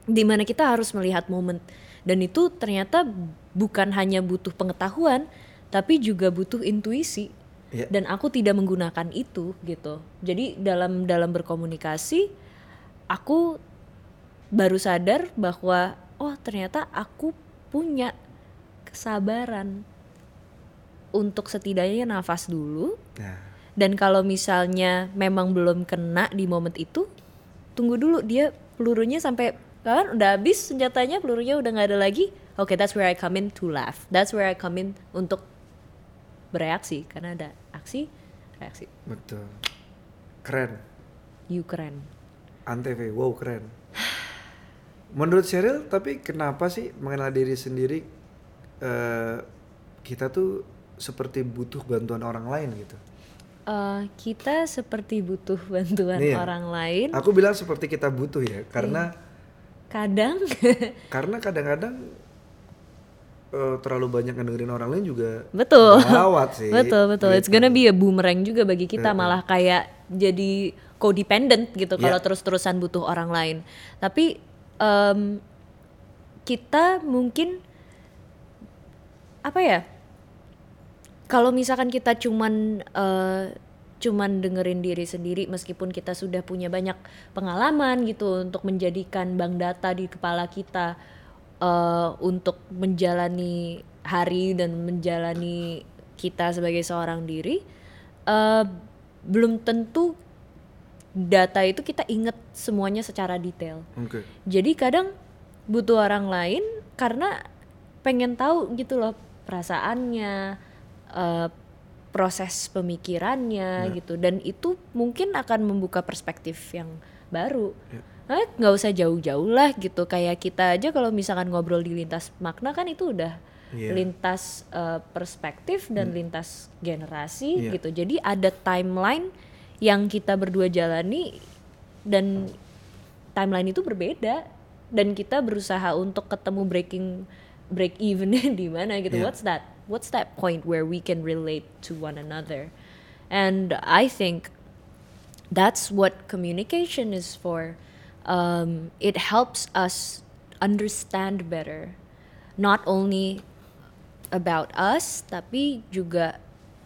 Di mana kita harus melihat momen. Dan itu ternyata bukan hanya butuh pengetahuan tapi juga butuh intuisi. Iya. dan aku tidak menggunakan itu gitu. Jadi dalam dalam berkomunikasi aku baru sadar bahwa oh ternyata aku punya kesabaran untuk setidaknya nafas dulu. Nah, dan kalau misalnya memang belum kena di momen itu tunggu dulu. Dia pelurunya sampai kan udah habis senjatanya pelurunya udah nggak ada lagi oke that's where I come in to laugh that's where I come in untuk bereaksi karena ada aksi reaksi betul. Keren. you keren Antv, wow keren. Menurut Cheryl, tapi kenapa sih mengenal diri sendiri eh kita tuh seperti butuh bantuan orang lain gitu? Eh, kita seperti butuh bantuan Iya. orang lain Aku bilang seperti kita butuh ya, karena kadang karena kadang-kadang eh, terlalu banyak ngedengerin orang lain juga betul gawat sih. betul betul it's gitu. gonna be a boomerang juga bagi kita malah kayak jadi codependent gitu Iya. kalau terus-terusan butuh orang lain tapi em, kita mungkin apa ya kalau misalkan kita cuman eh, cuman dengerin diri sendiri meskipun kita sudah punya banyak pengalaman gitu untuk menjadikan bank data di kepala kita eh, untuk menjalani hari dan menjalani kita sebagai seorang diri eh, belum tentu data itu kita inget semuanya secara detail Oke. jadi kadang butuh orang lain karena pengen tahu gitu loh perasaannya, eh, proses pemikirannya gitu dan itu mungkin akan membuka perspektif yang baru. Eh, nggak usah jauh-jauh lah gitu kayak kita aja kalau misalkan ngobrol di lintas makna kan itu udah Iya. lintas eh, perspektif dan lintas generasi Iya. gitu. Jadi ada timeline yang kita berdua jalani dan timeline itu berbeda dan kita berusaha untuk ketemu breaking break evennya di mana gitu. Yeah. What's that? What's that point where we can relate to one another? And I think that's what communication is for. Um, it helps us understand better, not only about us, tapi juga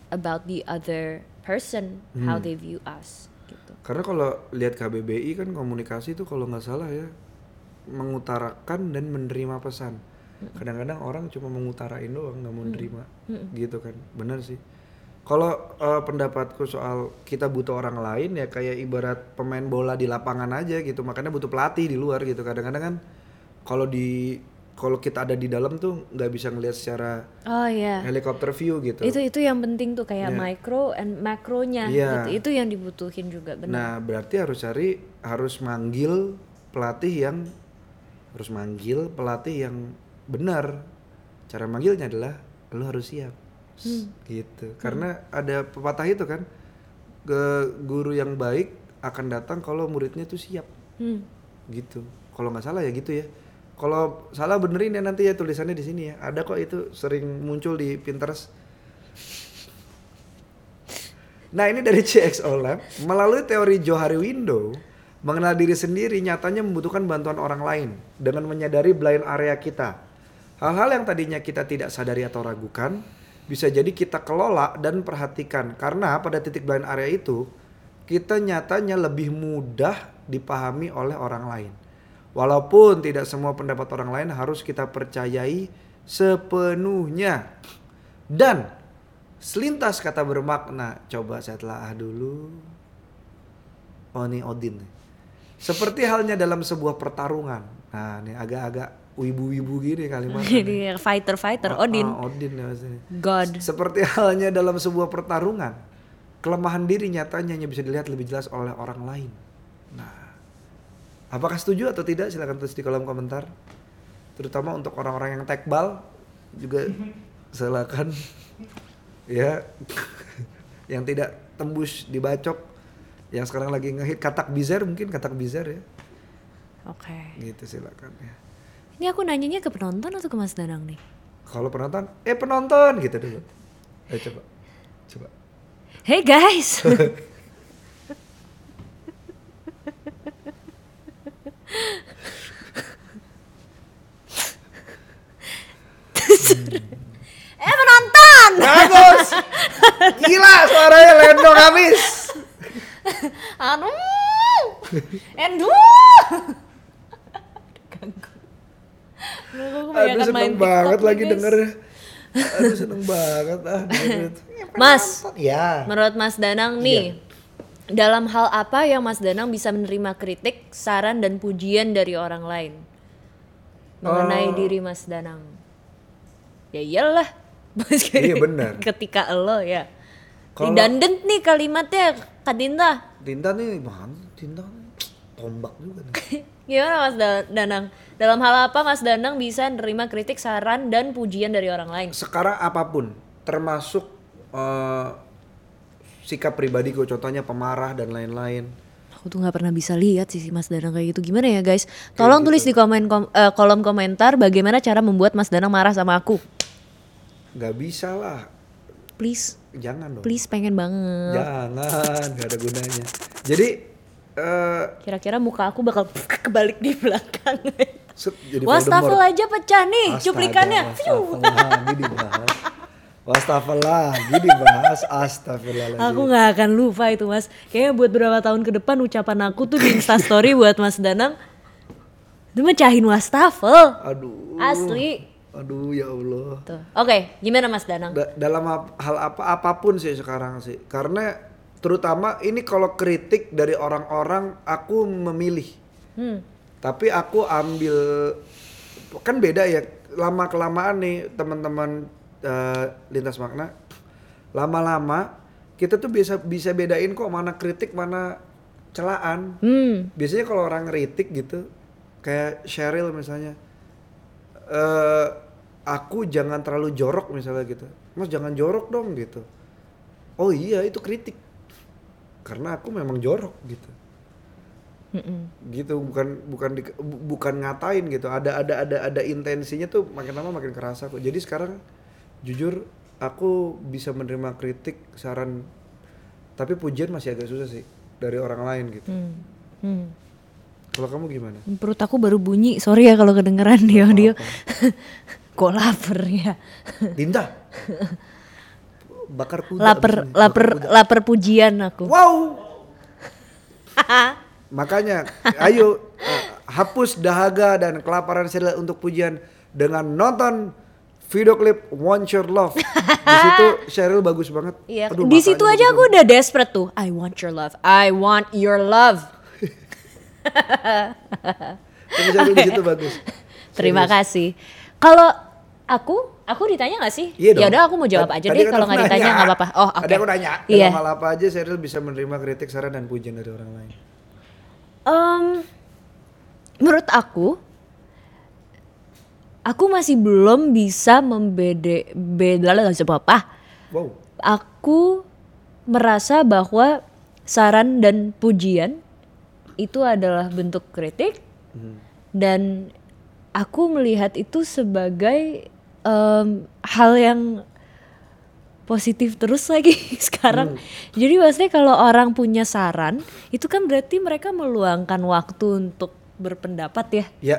about the other person, how they view us. Gitu. Karena kalau lihat KBBI kan komunikasi itu kalau nggak salah ya mengutarakan dan menerima pesan. Kadang-kadang orang cuma mengutarain doang nggak mau nerima, gitu kan. Bener sih. Kalau eh, pendapatku soal kita butuh orang lain ya kayak ibarat pemain bola di lapangan aja gitu. Makanya butuh pelatih di luar gitu. Kadang-kadang kan kalau di kalau kita ada di dalam tuh nggak bisa ngelihat secara Oh iya. helikopter view gitu. Itu itu yang penting tuh kayak Iya. micro and makronya Iya. gitu. Itu yang dibutuhin juga benar. Nah, berarti harus cari harus manggil pelatih yang harus manggil pelatih yang benar. Cara manggilnya adalah lu harus siap. Hmm. Gitu. Karena ada pepatah itu kan ke guru yang baik akan datang kalau muridnya tuh siap. Hmm. Gitu. Kalau nggak salah ya gitu ya. Kalau salah benerin ya nanti ya tulisannya di sini ya. Ada kok itu sering muncul di Pinterest. Nah ini dari CXO Lab, melalui teori Johari Window, mengenal diri sendiri nyatanya membutuhkan bantuan orang lain dengan menyadari blind area kita. Hal-hal yang tadinya kita tidak sadari atau ragukan, bisa jadi kita kelola dan perhatikan. Karena pada titik blind area itu, kita nyatanya lebih mudah dipahami oleh orang lain. Walaupun tidak semua pendapat orang lain harus kita percayai sepenuhnya. Dan selintas kata bermakna, coba saya telah dulu. Oh ini Odin. Seperti halnya dalam sebuah pertarungan. Nah ini agak-agak wibu-wibu gini kalimatnya. Jadi fighter fighter Odin, Ah, Odin ya maksudnya. God. Seperti halnya dalam sebuah pertarungan, kelemahan diri nyatanya hanya bisa dilihat lebih jelas oleh orang lain. Nah, apakah setuju atau tidak? Silahkan tulis di kolom komentar. Terutama untuk orang-orang yang tekbal juga silakan ya yang tidak tembus dibacok yang sekarang lagi ngehit katak bizar mungkin katak bizar ya Oke. gitu silakan ya Ini aku nanyanya ke penonton atau ke Mas Danang nih? kalau penonton eh penonton gitu dulu eh coba coba Hey guys. eh penonton. Bagus. Gila suaranya lendong habis. Anu. Endu. Aduh, aku Aduh kebanyakan main seneng TikTok banget nih, lagi guys. denger. Aduh seneng banget ah itu. Mas, Ya. menurut Mas Danang nih, dalam hal apa yang Mas Danang bisa menerima kritik, saran dan pujian dari orang lain mengenai Oh. diri Mas Danang? Ya iyalah. Iya, benar. Ketika lo ya. Kalau- Redundant nih kalimatnya, Kak Dinta. Tinta nih mana? Tinta tombak juga nih. Gimana Mas Da- Danang? Dalam hal apa Mas Danang bisa menerima kritik, saran dan pujian dari orang lain? Sekarang apa pun termasuk eh, sikap pribadiku contohnya pemarah dan lain-lain. Aku tuh nggak pernah bisa lihat sih si Mas Danang kayak gitu. Gimana ya guys? Tolong tulis di komen kom- eh, kolom komentar bagaimana cara membuat Mas Danang marah sama aku. Gak bisa lah. Please, Jangan dong. please pengen banget. Jangan, gak ada gunanya. Jadi eh Kira-kira muka aku bakal kebalik di belakang. jadi Wastafel aja pecah nih Astaga, cuplikannya. Wastafel lagi dibahas. Wastafel lagi dibahas. Astagfirullahaladzim. Aku nggak akan lupa itu mas. Kayaknya buat beberapa tahun ke depan ucapan aku tuh di instastory buat Mas Danang. Itu mecahin wastafel. Aduh. Asli. Aduh ya Allah. Oke, gimana Mas Danang? Da- dalam hal apa apa pun sih sekarang sih. Karena terutama ini kalau kritik dari orang-orang aku memilih. Hmm. Tapi aku ambil kan beda ya. Lama kelamaan nih teman-teman eh, lintas makna. Lama-lama kita tuh bisa bisa bedain kok mana kritik mana celaan. Hmm. biasanya kalau orang ngeritik gitu kayak Cheryl misalnya eh aku jangan terlalu jorok misalnya gitu mas jangan jorok dong gitu oh iya itu kritik karena aku memang jorok gitu Mm-mm. gitu bukan bukan di- bu- bukan ngatain gitu ada ada ada ada intensinya tuh makin lama makin kerasa kok jadi sekarang jujur aku bisa menerima kritik saran tapi pujian masih agak susah sih dari orang lain gitu Hmm. Hmm. kalau kamu gimana Perut aku baru bunyi, sorry ya kalau kedengeran di audio. Kok lapar ya? Dinda. Bakar kuda. Lapar, Bakar kuda. lapar pujian aku. Wow. Makanya, ayo uh, hapus dahaga dan kelaparan serial untuk pujian dengan nonton video klip Want Your Love. di situ Cheryl bagus banget. Iya, Aduh, di situ aja aku udah desperate tuh. I want your love. I want your love. banget. Tapi Cheryl di situ bagus. Terima kasih. Kalau aku, aku ditanya gak sih? Iya dong. Ya udah aku mau jawab aja tadi deh kan kalau nggak ditanya nggak apa-apa. Oh, oke. Tadi aku nanya, Iya. dalam hal apa aja Cheryl bisa menerima kritik, saran dan pujian dari orang lain. Em, menurut aku, aku masih belum bisa membeda beda lah apa. Wow. Aku merasa bahwa saran dan pujian itu adalah bentuk kritik Hmm. dan aku melihat itu sebagai em, hal yang positif terus lagi sekarang. Jadi maksudnya kalau orang punya saran, itu kan berarti mereka meluangkan waktu untuk berpendapat ya. Ya,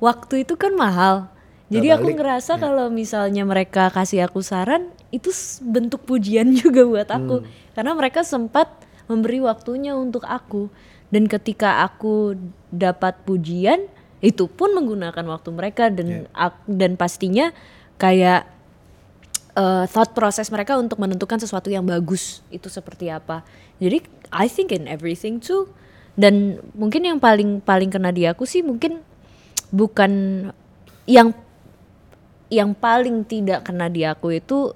Waktu itu kan mahal. Jadi aku balik, ngerasa kalau misalnya mereka kasih aku saran, itu bentuk pujian juga buat aku. Karena mereka sempat memberi waktunya untuk aku. Dan ketika aku dapat pujian, itu pun menggunakan waktu mereka dan ak- dan pastinya kayak uh, thought process mereka untuk menentukan sesuatu yang bagus itu seperti apa. Jadi I think in everything too. Dan mungkin yang paling paling kena di aku sih mungkin bukan yang yang paling tidak kena di aku itu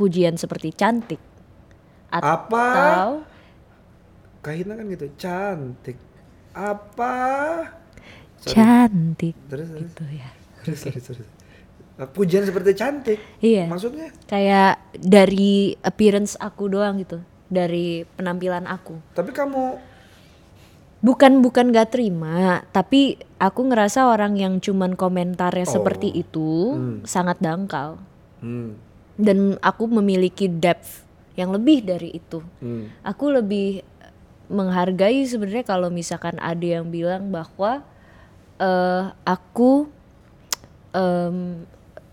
pujian seperti cantik apa? atau Kahitna kan gitu, cantik. Apa? Sorry. cantik Terus, terus. gitu ya. Sorry, sorry, sorry. Pujian seperti cantik. Iya. Maksudnya? Kayak dari appearance aku doang gitu, dari penampilan aku. Tapi kamu Bukan bukan gak terima, tapi aku ngerasa orang yang cuman komentarnya Oh. seperti itu sangat dangkal. hmm, Dan aku memiliki depth yang lebih dari itu. hmm, Aku lebih menghargai sebenarnya kalau misalkan ada yang bilang bahwa eh aku em,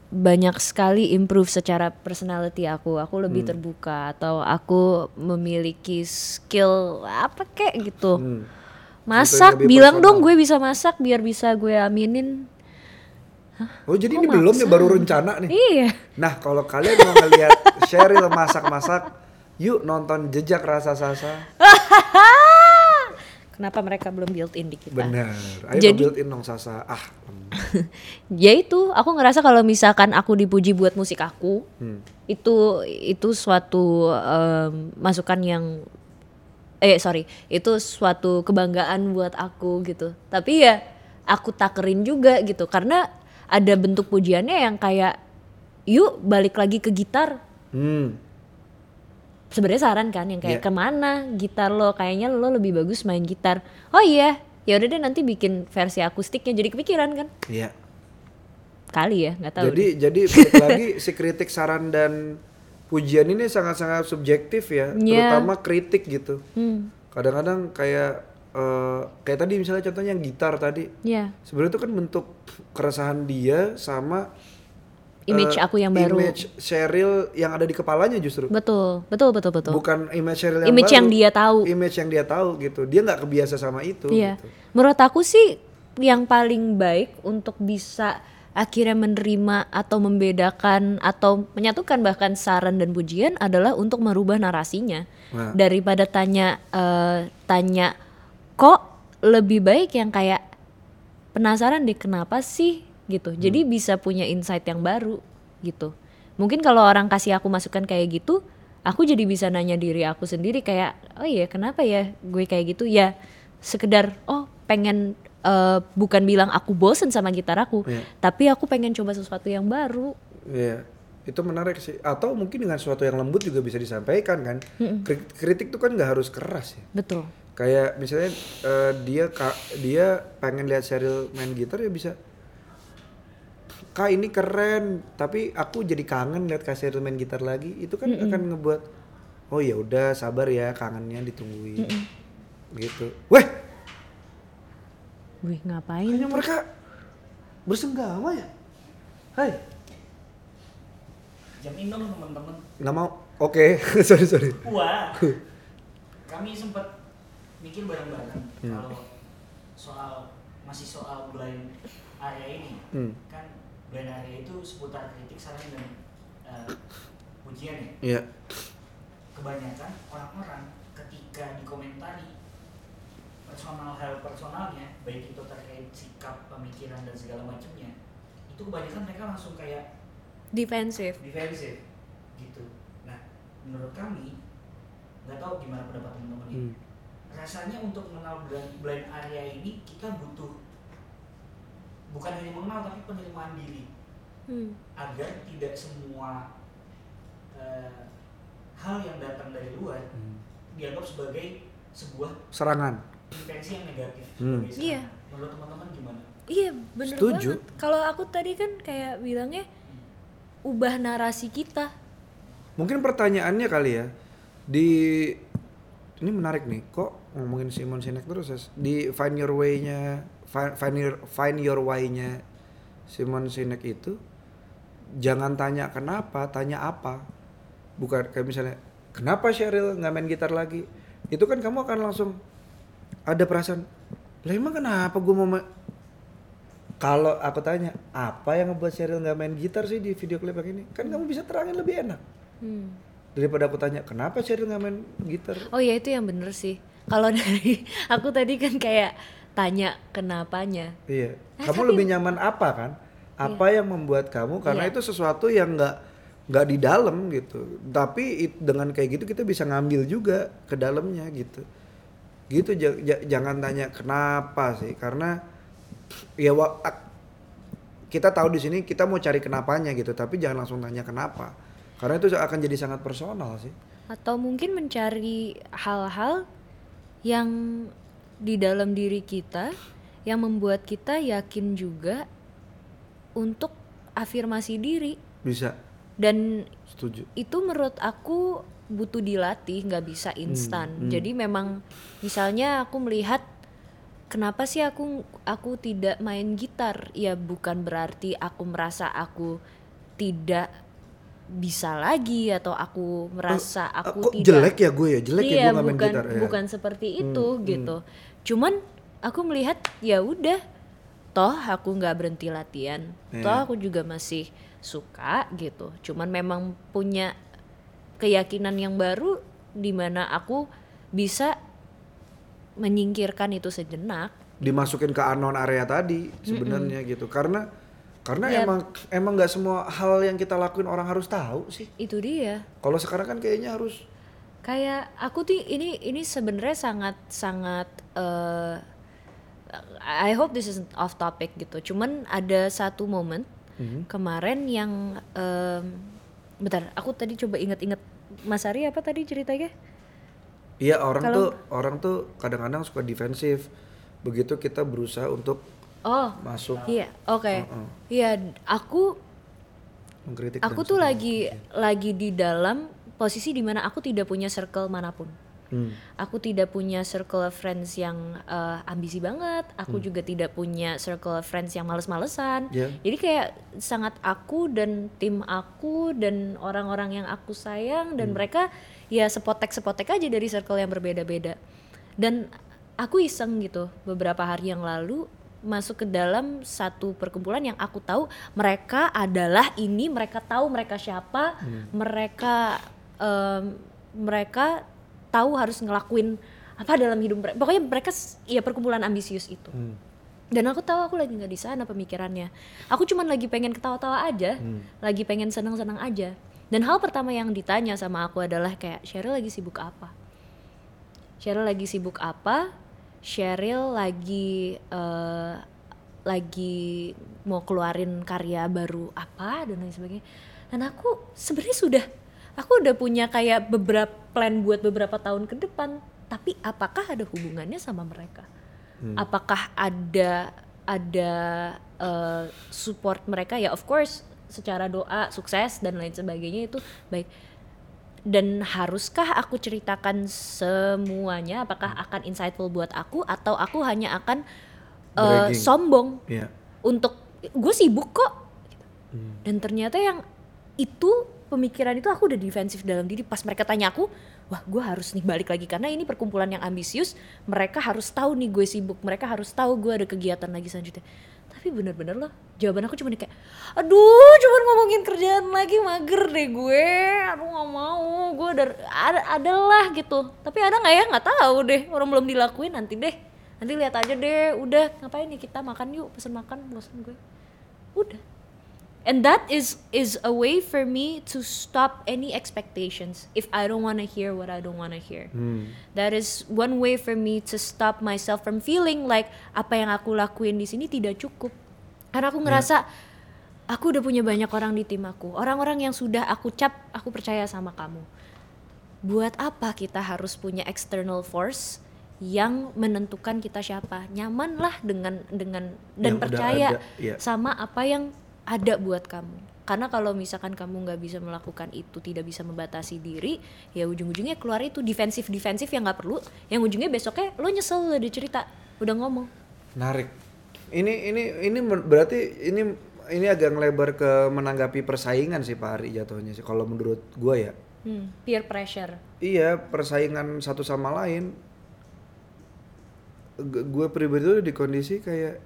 banyak sekali improve secara personality aku. Aku lebih Hmm. terbuka atau aku memiliki skill apa kek gitu. hmm. Masak, bilang dong gue bisa masak biar bisa gue aminin. Oh jadi ini belum nih baru rencana nih. Iya. Nah kalau kalian mau ngeliat Cheryl masak-masak, yuk nonton Jejak Rasa Sasa. Kenapa mereka belum built in di kita? Bener. Ayo Jadi- build in dong Sasa. Ah. ya itu, aku ngerasa kalau misalkan aku dipuji buat musik aku, Hmm. itu itu suatu em, masukan yang eh sorry itu suatu kebanggaan buat aku gitu tapi ya aku takerin juga gitu karena ada bentuk pujiannya yang kayak yuk balik lagi ke gitar Hmm. Sebenarnya saran kan yang kayak Iya. ke mana gitar lo kayaknya lo lebih bagus main gitar oh iya ya udah deh nanti bikin versi akustiknya jadi kepikiran kan Iya. kali ya nggak tahu Jadi jadi balik lagi si kritik saran dan pujian ini sangat-sangat subjektif ya, Iya. terutama kritik gitu. hmm, Kadang-kadang kayak eh, kayak tadi misalnya contohnya yang gitar tadi. ya Sebenarnya itu kan bentuk keresahan dia sama image eh, aku yang baru Image Cheryl yang ada di kepalanya justru. betul betul betul betul Bukan image Cheryl yang image baru. yang dia tahu Image yang dia tahu gitu. Dia nggak kebiasa sama itu Iya. gitu. Menurut aku sih yang paling baik untuk bisa akhirnya menerima atau membedakan atau menyatukan bahkan saran dan pujian adalah untuk merubah narasinya. Nah. Daripada tanya eh, tanya kok lebih baik yang kayak penasaran deh kenapa sih gitu. Jadi bisa punya insight yang baru gitu. Mungkin kalau orang kasih aku masukan kayak gitu, aku jadi bisa nanya diri aku sendiri kayak, oh iya kenapa ya gue kayak gitu? Ya sekedar oh pengen eh, bukan bilang aku bosen sama gitar aku, Iya. tapi aku pengen coba sesuatu yang baru. Iya, itu menarik sih. Atau mungkin dengan sesuatu yang lembut juga bisa disampaikan kan. Kri- Kritik tuh kan nggak harus keras ya. Betul. Kayak misalnya eh, dia ka- dia pengen lihat Cheryl main gitar ya bisa. Kak ini keren, tapi aku jadi kangen lihat Cheryl main gitar lagi. Itu kan akan ngebuat oh ya udah sabar ya kangennya ditungguin. Gitu. Weh, Wih ngapain? kayaknya mereka bersenggama ya. Hai. jam minum teman-teman Nggak mau. Oke, sorry sorry. wah kami sempat mikir bareng-bareng kalau soal masih soal blind area ini Hmm. kan blind area itu seputar kritik saran dan eh, pujian ya Iya. kebanyakan orang-orang ketika dikomentari personal hal personalnya baik itu terkait sikap pemikiran dan segala macamnya itu kebanyakan mereka langsung kayak defensif defensif gitu nah menurut kami nggak tahu gimana pendapat teman-teman ini Hmm. rasanya untuk mengenal blind, blind area ini kita butuh bukan hanya mengenal tapi penerimaan diri Hmm. agar tidak semua eh, hal yang datang dari luar Hmm. dianggap sebagai sebuah Serangan. intensi yang negatif. Hmm. Iya. Menurut teman-teman gimana? Iya Setuju. banget. Kalau aku tadi kan kayak bilangnya ubah narasi kita. Mungkin pertanyaannya kali ya di ini menarik nih kok ngomongin Simon Sinek terus ya di find your way-nya find, find your find your why-nya Simon Sinek itu jangan tanya kenapa tanya apa. Bukan kayak misalnya kenapa Cheryl nggak main gitar lagi? Itu kan kamu akan langsung ada perasaan lah emang kenapa gue mau ma-" kalau aku tanya apa yang ngebuat Cheryl nggak main gitar sih di video klip yang ini? Kan kamu bisa terangin lebih enak. Hmm. daripada aku tanya kenapa Cheryl nggak main gitar? Oh ya itu yang bener sih. Kalau dari aku tadi kan kayak tanya kenapanya. iya. Nah, kamu tapi- lebih nyaman apa kan? Apa yang membuat kamu? Karena Iya. itu sesuatu yang nggak nggak di dalam gitu. Tapi it- dengan kayak gitu kita bisa ngambil juga ke dalamnya gitu. Gitu ja- ja- jangan tanya kenapa sih. Karena ya kita tahu di sini kita mau cari kenapanya gitu. Tapi jangan langsung tanya kenapa. Karena itu akan jadi sangat personal sih. Atau mungkin mencari hal-hal yang di dalam diri kita yang membuat kita yakin juga untuk afirmasi diri. Bisa. Dan setuju. itu menurut aku butuh dilatih nggak bisa instan. hmm. jadi memang misalnya aku melihat kenapa sih aku aku tidak main gitar? Ya bukan berarti aku merasa aku tidak bisa lagi atau aku merasa Ah, aku kok tidak jelek ya gue ya? Jelek ya iya gue nggak main bukan gitar ya. bukan seperti itu hmm. gitu cuman aku melihat ya udah. Toh aku nggak berhenti latihan. Iya. toh aku juga masih suka gitu. Cuman memang punya keyakinan yang baru di mana aku bisa menyingkirkan itu sejenak. Dimasukin ke unknown area tadi sebenarnya gitu. Karena karena Ya. emang emang nggak semua hal yang kita lakuin orang harus tahu sih. Itu dia. Kalau sekarang kan kayaknya harus kayak aku tuh ini ini sebenarnya sangat sangat eh, I hope this isn't off topic gitu. Cuman ada satu momen Mhm. kemarin yang em, bentar aku tadi coba inget-inget Mas Ari apa tadi ceritanya? Iya orang Kalau- tuh orang tuh kadang-kadang suka defensif begitu kita berusaha untuk oh masuk. iya oke. Heeh. iya aku mengkritik aku tuh lagi lagi di dalam posisi di mana aku tidak punya circle mana pun. Hmm. aku tidak punya circle of friends yang eh, ambisi banget. Aku juga tidak punya circle of friends yang males-malesan. Ya. jadi kayak sangat aku dan tim aku dan orang-orang yang aku sayang dan mereka ya sepotek-sepotek aja dari circle yang berbeda-beda. Dan aku iseng gitu beberapa hari yang lalu masuk ke dalam satu perkumpulan yang aku tahu mereka adalah ini mereka tahu mereka siapa mereka em, mereka tahu harus ngelakuin apa dalam hidup mereka. Pokoknya mereka ya perkumpulan ambisius itu. Hmm. dan aku tahu aku lagi nggak di sana pemikirannya. Aku cuman lagi pengen ketawa-tawa aja Hmm. lagi pengen senang-senang aja. Dan hal pertama yang ditanya sama aku adalah kayak Cheryl lagi sibuk apa? Cheryl lagi sibuk apa? Cheryl lagi eh, lagi mau keluarin karya baru apa dan lain sebagainya. Dan aku sebenarnya sudah aku udah punya kayak beberapa plan buat beberapa tahun ke depan tapi apakah ada hubungannya sama mereka? Apakah ada ada eh, support mereka? Ya of course secara doa sukses dan lain sebagainya itu baik. Dan haruskah aku ceritakan semuanya? Apakah akan insightful buat aku? Atau aku hanya akan Bragging. sombong Iya. untuk gue sibuk kok. Dan ternyata yang itu pemikiran itu aku udah defensif dalam diri. Pas mereka tanya aku wah gue harus nih balik lagi karena ini perkumpulan yang ambisius. Mereka harus tahu nih gue sibuk. Mereka harus tahu gue ada kegiatan lagi selanjutnya. Tapi bener-bener loh jawaban aku cuma kayak aduh cuma ngomongin kerjaan lagi mager deh gue. Aduh nggak mau. Gue ada adalah gitu. Tapi ada nggak ya? Nggak tahu deh. Orang belum dilakuin nanti deh. Nanti lihat aja deh. Udah ngapain nih kita makan yuk? Pesen makan bosan gue. Udah and that is is a way for me to stop any expectations if i don't want to hear what i don't want to hear that is one way for me to stop myself from feeling like apa yang aku lakuin di sini tidak cukup. Karena aku ngerasa aku udah punya banyak orang di tim aku. Orang-orang yang sudah aku cap aku percaya sama kamu. Buat apa kita harus punya external force yang menentukan kita siapa? Nyaman lah dengan dengan dan Yang percaya ada, iya. sama apa yang ada buat kamu karena kalau misalkan kamu nggak bisa melakukan itu tidak bisa membatasi diri ya ujung-ujungnya keluar itu defensif defensif yang nggak perlu yang ujungnya besoknya lo nyesel udah cerita udah ngomong Menarik. Ini ini ini berarti ini ini agak ngelebar ke menanggapi persaingan sih Pak Ari jatuhnya sih kalau menurut gua ya. hmm, peer pressure Iya, persaingan satu sama lain. Gue pribadi tuh di kondisi kayak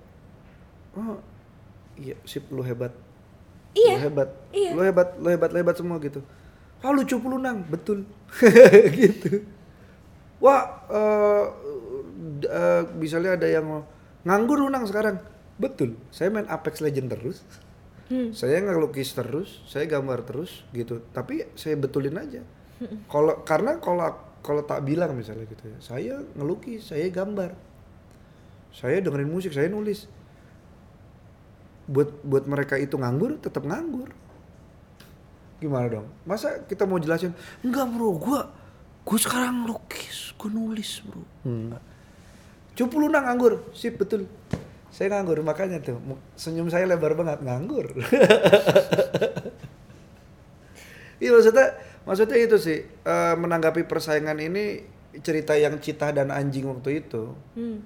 oh iya sip lu hebat. Iya, Lu hebat. iya. Lu hebat, lu hebat, lu hebat semua gitu. Ah lucu lu nang, betul. gitu. Wah, d- eh, misalnya ada yang nganggur lu nang sekarang. Betul. Saya main Apex Legend terus. Hmm. Saya ngelukis terus, saya gambar terus gitu. Tapi saya betulin aja. Kalau karena kalau kalau tak bilang misalnya gitu ya, saya ngelukis, saya gambar. Saya dengerin musik, saya nulis. Buat buat mereka itu nganggur, tetap nganggur. Gimana dong? Masa kita mau jelasin, enggak bro, gua gua sekarang lukis, gua nulis bro. Enggak. Cupu lu nang nganggur, sip betul. Saya nganggur, makanya tuh senyum saya lebar banget nganggur. Iya maksudnya maksudnya itu sih eh, menanggapi persaingan ini cerita yang cita dan anjing waktu itu hmm.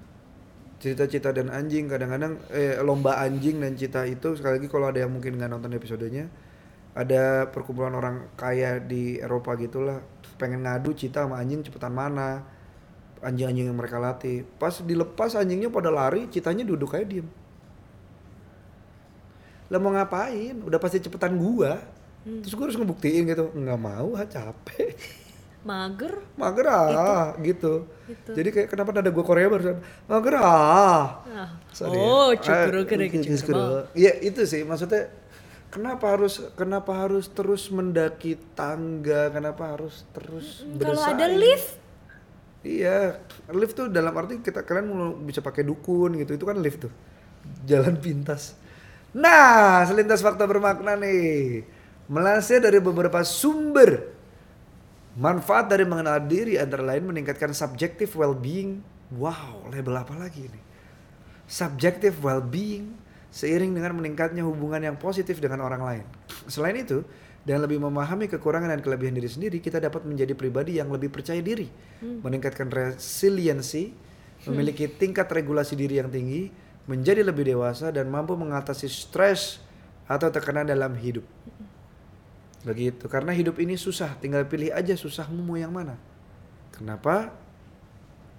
Cerita cita dan anjing. Kadang-kadang eh, lomba anjing dan cita itu sekali lagi kalau ada yang mungkin nggak nonton episodenya ada perkumpulan orang kaya di Eropa gitulah pengen ngadu cita sama anjing cepetan mana anjing-anjing yang mereka latih. Pas dilepas anjingnya pada lari citanya duduk kayak diem. Lah mau ngapain? Udah pasti cepetan gua. Terus gua harus ngebuktiin gitu nggak mau ah capek mager? Mager ah gitu. Gitu. jadi kayak kenapa nada gua Korea barusan mager ah. Ah. Sorry oh ya. cukuru Ah, kere gitu, kecil gitu. Iya itu sih. Maksudnya kenapa harus kenapa harus terus mendaki tangga? Kenapa harus terus kalau ada lift? Iya lift tuh dalam arti kita kalian mau bisa pakai dukun gitu. Itu kan lift tuh. Jalan pintas. Nah selintas fakta bermakna nih. Melansir dari beberapa sumber manfaat dari mengenal diri antara lain meningkatkan subjective well-being. Wow label apa lagi ini? Subjective well-being seiring dengan meningkatnya hubungan yang positif dengan orang lain. Selain itu, dengan lebih memahami kekurangan dan kelebihan diri sendiri, kita dapat menjadi pribadi yang lebih percaya diri, meningkatkan resiliensi, memiliki tingkat regulasi diri yang tinggi, menjadi lebih dewasa dan mampu mengatasi stres atau tekanan dalam hidup. Begitu, karena hidup ini susah, tinggal pilih aja susahmu mau yang mana. Kenapa?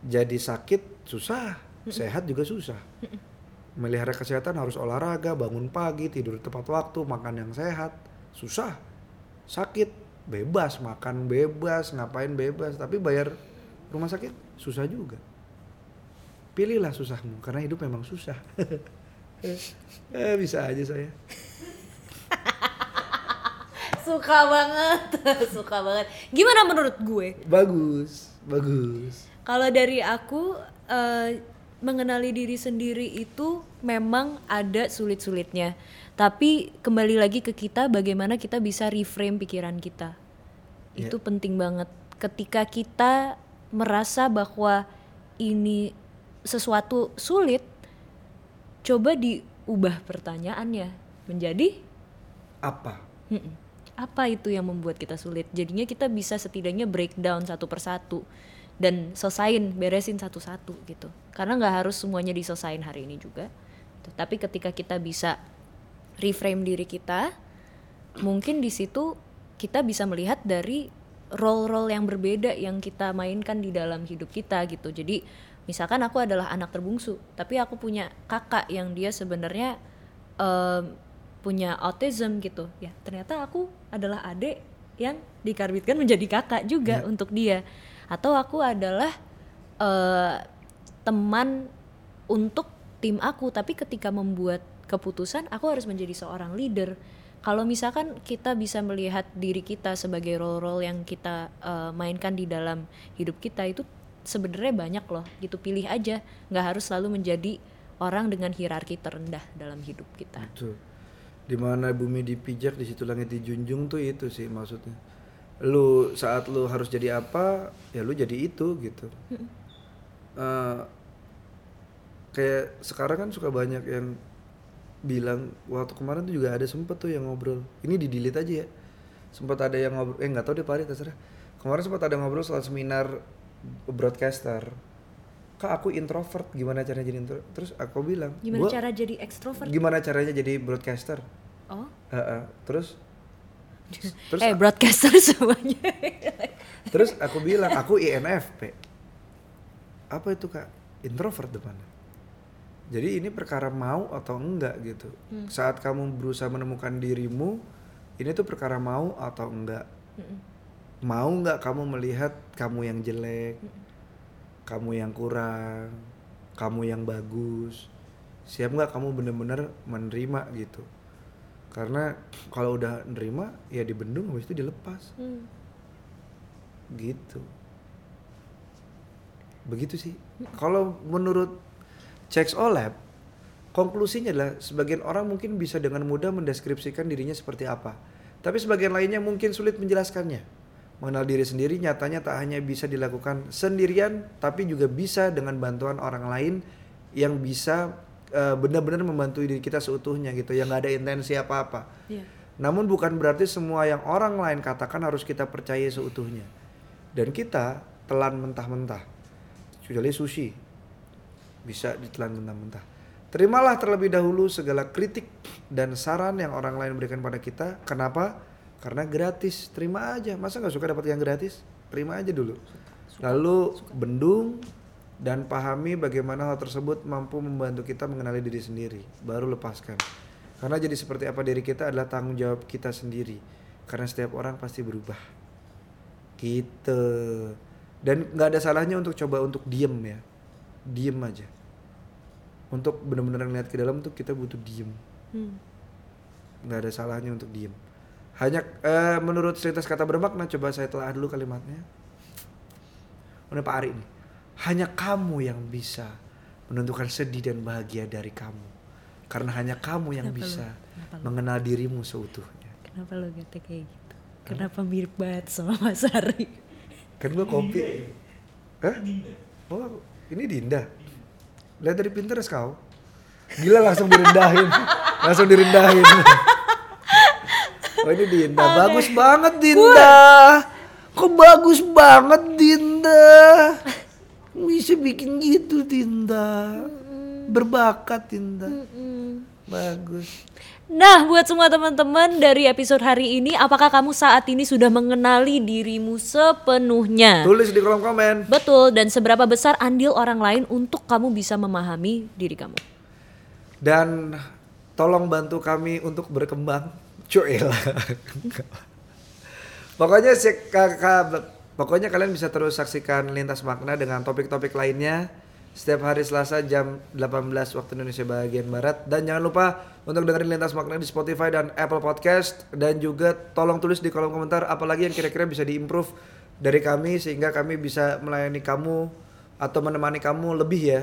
Jadi sakit susah, sehat juga susah. Melihara kesehatan harus olahraga, bangun pagi, tidur tepat waktu, makan yang sehat. Susah. Sakit, bebas, makan bebas, ngapain bebas, tapi bayar rumah sakit susah juga. Pilihlah susahmu karena hidup memang susah. eh, bisa aja saya. suka banget suka banget gimana menurut gue Bagus, bagus. Kalau dari aku eh, mengenali diri sendiri itu memang ada sulit-sulitnya. Tapi kembali lagi ke kita bagaimana kita bisa reframe pikiran kita. Ya. Itu penting banget. Ketika kita merasa bahwa ini sesuatu sulit, coba diubah pertanyaannya menjadi Apa? Mm-mm. Apa itu yang membuat kita sulit? Jadinya kita bisa setidaknya breakdown satu persatu dan selesain, beresin satu-satu gitu. Karena nggak harus semuanya diselesain hari ini juga. Tapi ketika kita bisa reframe diri kita, mungkin di situ kita bisa melihat dari role-role yang berbeda yang kita mainkan di dalam hidup kita gitu. Jadi misalkan aku adalah anak terbungsu, tapi aku punya kakak yang dia sebenarnya em, punya autism gitu. Ya ternyata aku adalah adik yang dikarbitkan menjadi kakak juga untuk dia. Atau aku adalah eh, teman untuk tim aku, tapi ketika membuat keputusan aku harus menjadi seorang leader. Kalau misalkan kita bisa melihat diri kita sebagai role-role yang kita eh, mainkan di dalam hidup kita itu sebenarnya banyak loh. Gitu pilih aja, nggak harus selalu menjadi orang dengan hierarki terendah dalam hidup kita. Betul. Di mana bumi dipijak, di situ langit dijunjung tuh itu sih maksudnya. Lu saat lu harus jadi apa, ya lu jadi itu gitu. Eh, kayak sekarang kan suka banyak yang bilang waktu kemarin tuh juga ada sempet tuh yang ngobrol. Ini di delete aja ya. Sempat ada yang ngobrol, eh nggak tahu deh Pak Ari, terserah. Kemarin sempat ada ngobrol soal seminar broadcaster. Kak aku introvert, gimana caranya jadi introvert? Terus aku bilang, Gimana "Gua- cara jadi extrovert? gimana caranya jadi broadcaster? Oh, Heeh. terus terus eh broadcaster semuanya. terus aku bilang aku INFP apa itu kak? Introvert depannya. Jadi ini perkara mau atau enggak? gitu. Saat kamu berusaha menemukan dirimu ini tuh perkara mau atau enggak? Mau nggak kamu melihat kamu yang jelek kamu yang kurang kamu yang bagus. Siap nggak kamu bener-bener menerima gitu? Karena kalau udah nerima ya dibendung habis itu dilepas. Hmm. gitu. Begitu sih. Kalau menurut Checks Olab konklusinya adalah sebagian orang mungkin bisa dengan mudah mendeskripsikan dirinya seperti apa. Tapi sebagian lainnya mungkin sulit menjelaskannya mengenal diri sendiri nyatanya tak hanya bisa dilakukan sendirian tapi juga bisa dengan bantuan orang lain yang bisa eh, benar-benar membantu diri kita seutuhnya gitu yang nggak ada intensi apa-apa Iya. namun bukan berarti semua yang orang lain katakan harus kita percaya seutuhnya. Dan kita telan mentah-mentah. Kecuali sushi. Bisa ditelan mentah-mentah. Terimalah terlebih dahulu segala kritik dan saran yang orang lain berikan pada kita. Kenapa? Karena gratis. Terima aja. Masa nggak suka dapat yang gratis? Terima aja dulu. Lalu bendung dan pahami bagaimana hal tersebut mampu membantu kita mengenali diri sendiri. Baru lepaskan. Karena jadi seperti apa diri kita adalah tanggung jawab kita sendiri. Karena setiap orang pasti berubah. Gitu. Dan nggak ada salahnya untuk coba untuk diem ya. Diem aja. Untuk benar-benar ngeliat ke dalam tuh kita butuh diem. Hmm. Nggak ada salahnya untuk diem. Hanya eh, menurut cerita kata bermakna coba saya telah dulu kalimatnya. Udah Pak Ari nih. Hanya kamu yang bisa menentukan sedih dan bahagia dari kamu. Karena hanya kamu yang Kenapa lu? bisa lu? mengenal dirimu seutuhnya. Kenapa lo kata kayak gitu? Kenapa mirip banget sama Mas Ari? Kan gua kopi. Hah? Oh, ini Dinda. Lihat dari Pinterest kau. Gila langsung direndahin. langsung direndahin. Oh ini Dinda. Bagus banget Dinda. Kok bagus banget Dinda. Bisa bikin gitu Dinda. Berbakat Dinda. Bagus. Nah, buat semua teman-teman dari episode hari ini, apakah kamu saat ini sudah mengenali dirimu sepenuhnya? Tulis di kolom komen. Betul, dan seberapa besar andil orang lain untuk kamu bisa memahami diri kamu? Dan tolong bantu kami untuk berkembang. Cuela. pokoknya sek- ka- ka- pokoknya kalian bisa terus saksikan Lintas Makna dengan topik-topik lainnya setiap hari Selasa jam 18 waktu Indonesia bagian barat. Dan jangan lupa untuk dengerin Lintas Makna di Spotify dan Apple Podcast. Dan juga tolong tulis di kolom komentar apalagi yang kira-kira bisa diimprove dari kami sehingga kami bisa melayani kamu atau menemani kamu lebih ya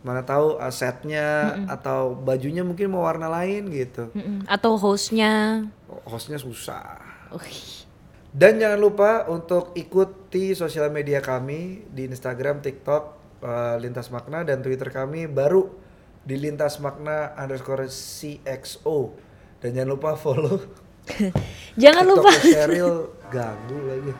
mana tahu uh, setnya atau bajunya mungkin mau warna lain gitu Mm-mm. Atau hostnya? hostnya susah Wih. dan jangan lupa untuk ikuti sosial media kami di Instagram, TikTok, uh, Lintas Makna dan Twitter kami baru di Lintas Makna underscore CXO dan jangan lupa follow Jangan lupa. Cheryl ganggu lagi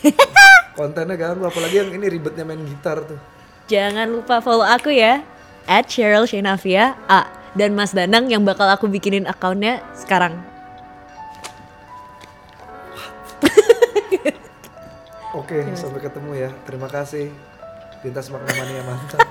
kontennya ganggu apalagi yang ini ribetnya main gitar tuh Jangan lupa follow aku ya At Cheryl Shenavia A Dan Mas Danang yang bakal aku bikinin akunnya sekarang Oke, okay, yes. sampai ketemu ya. Terima kasih. Lintas makna mania mantap.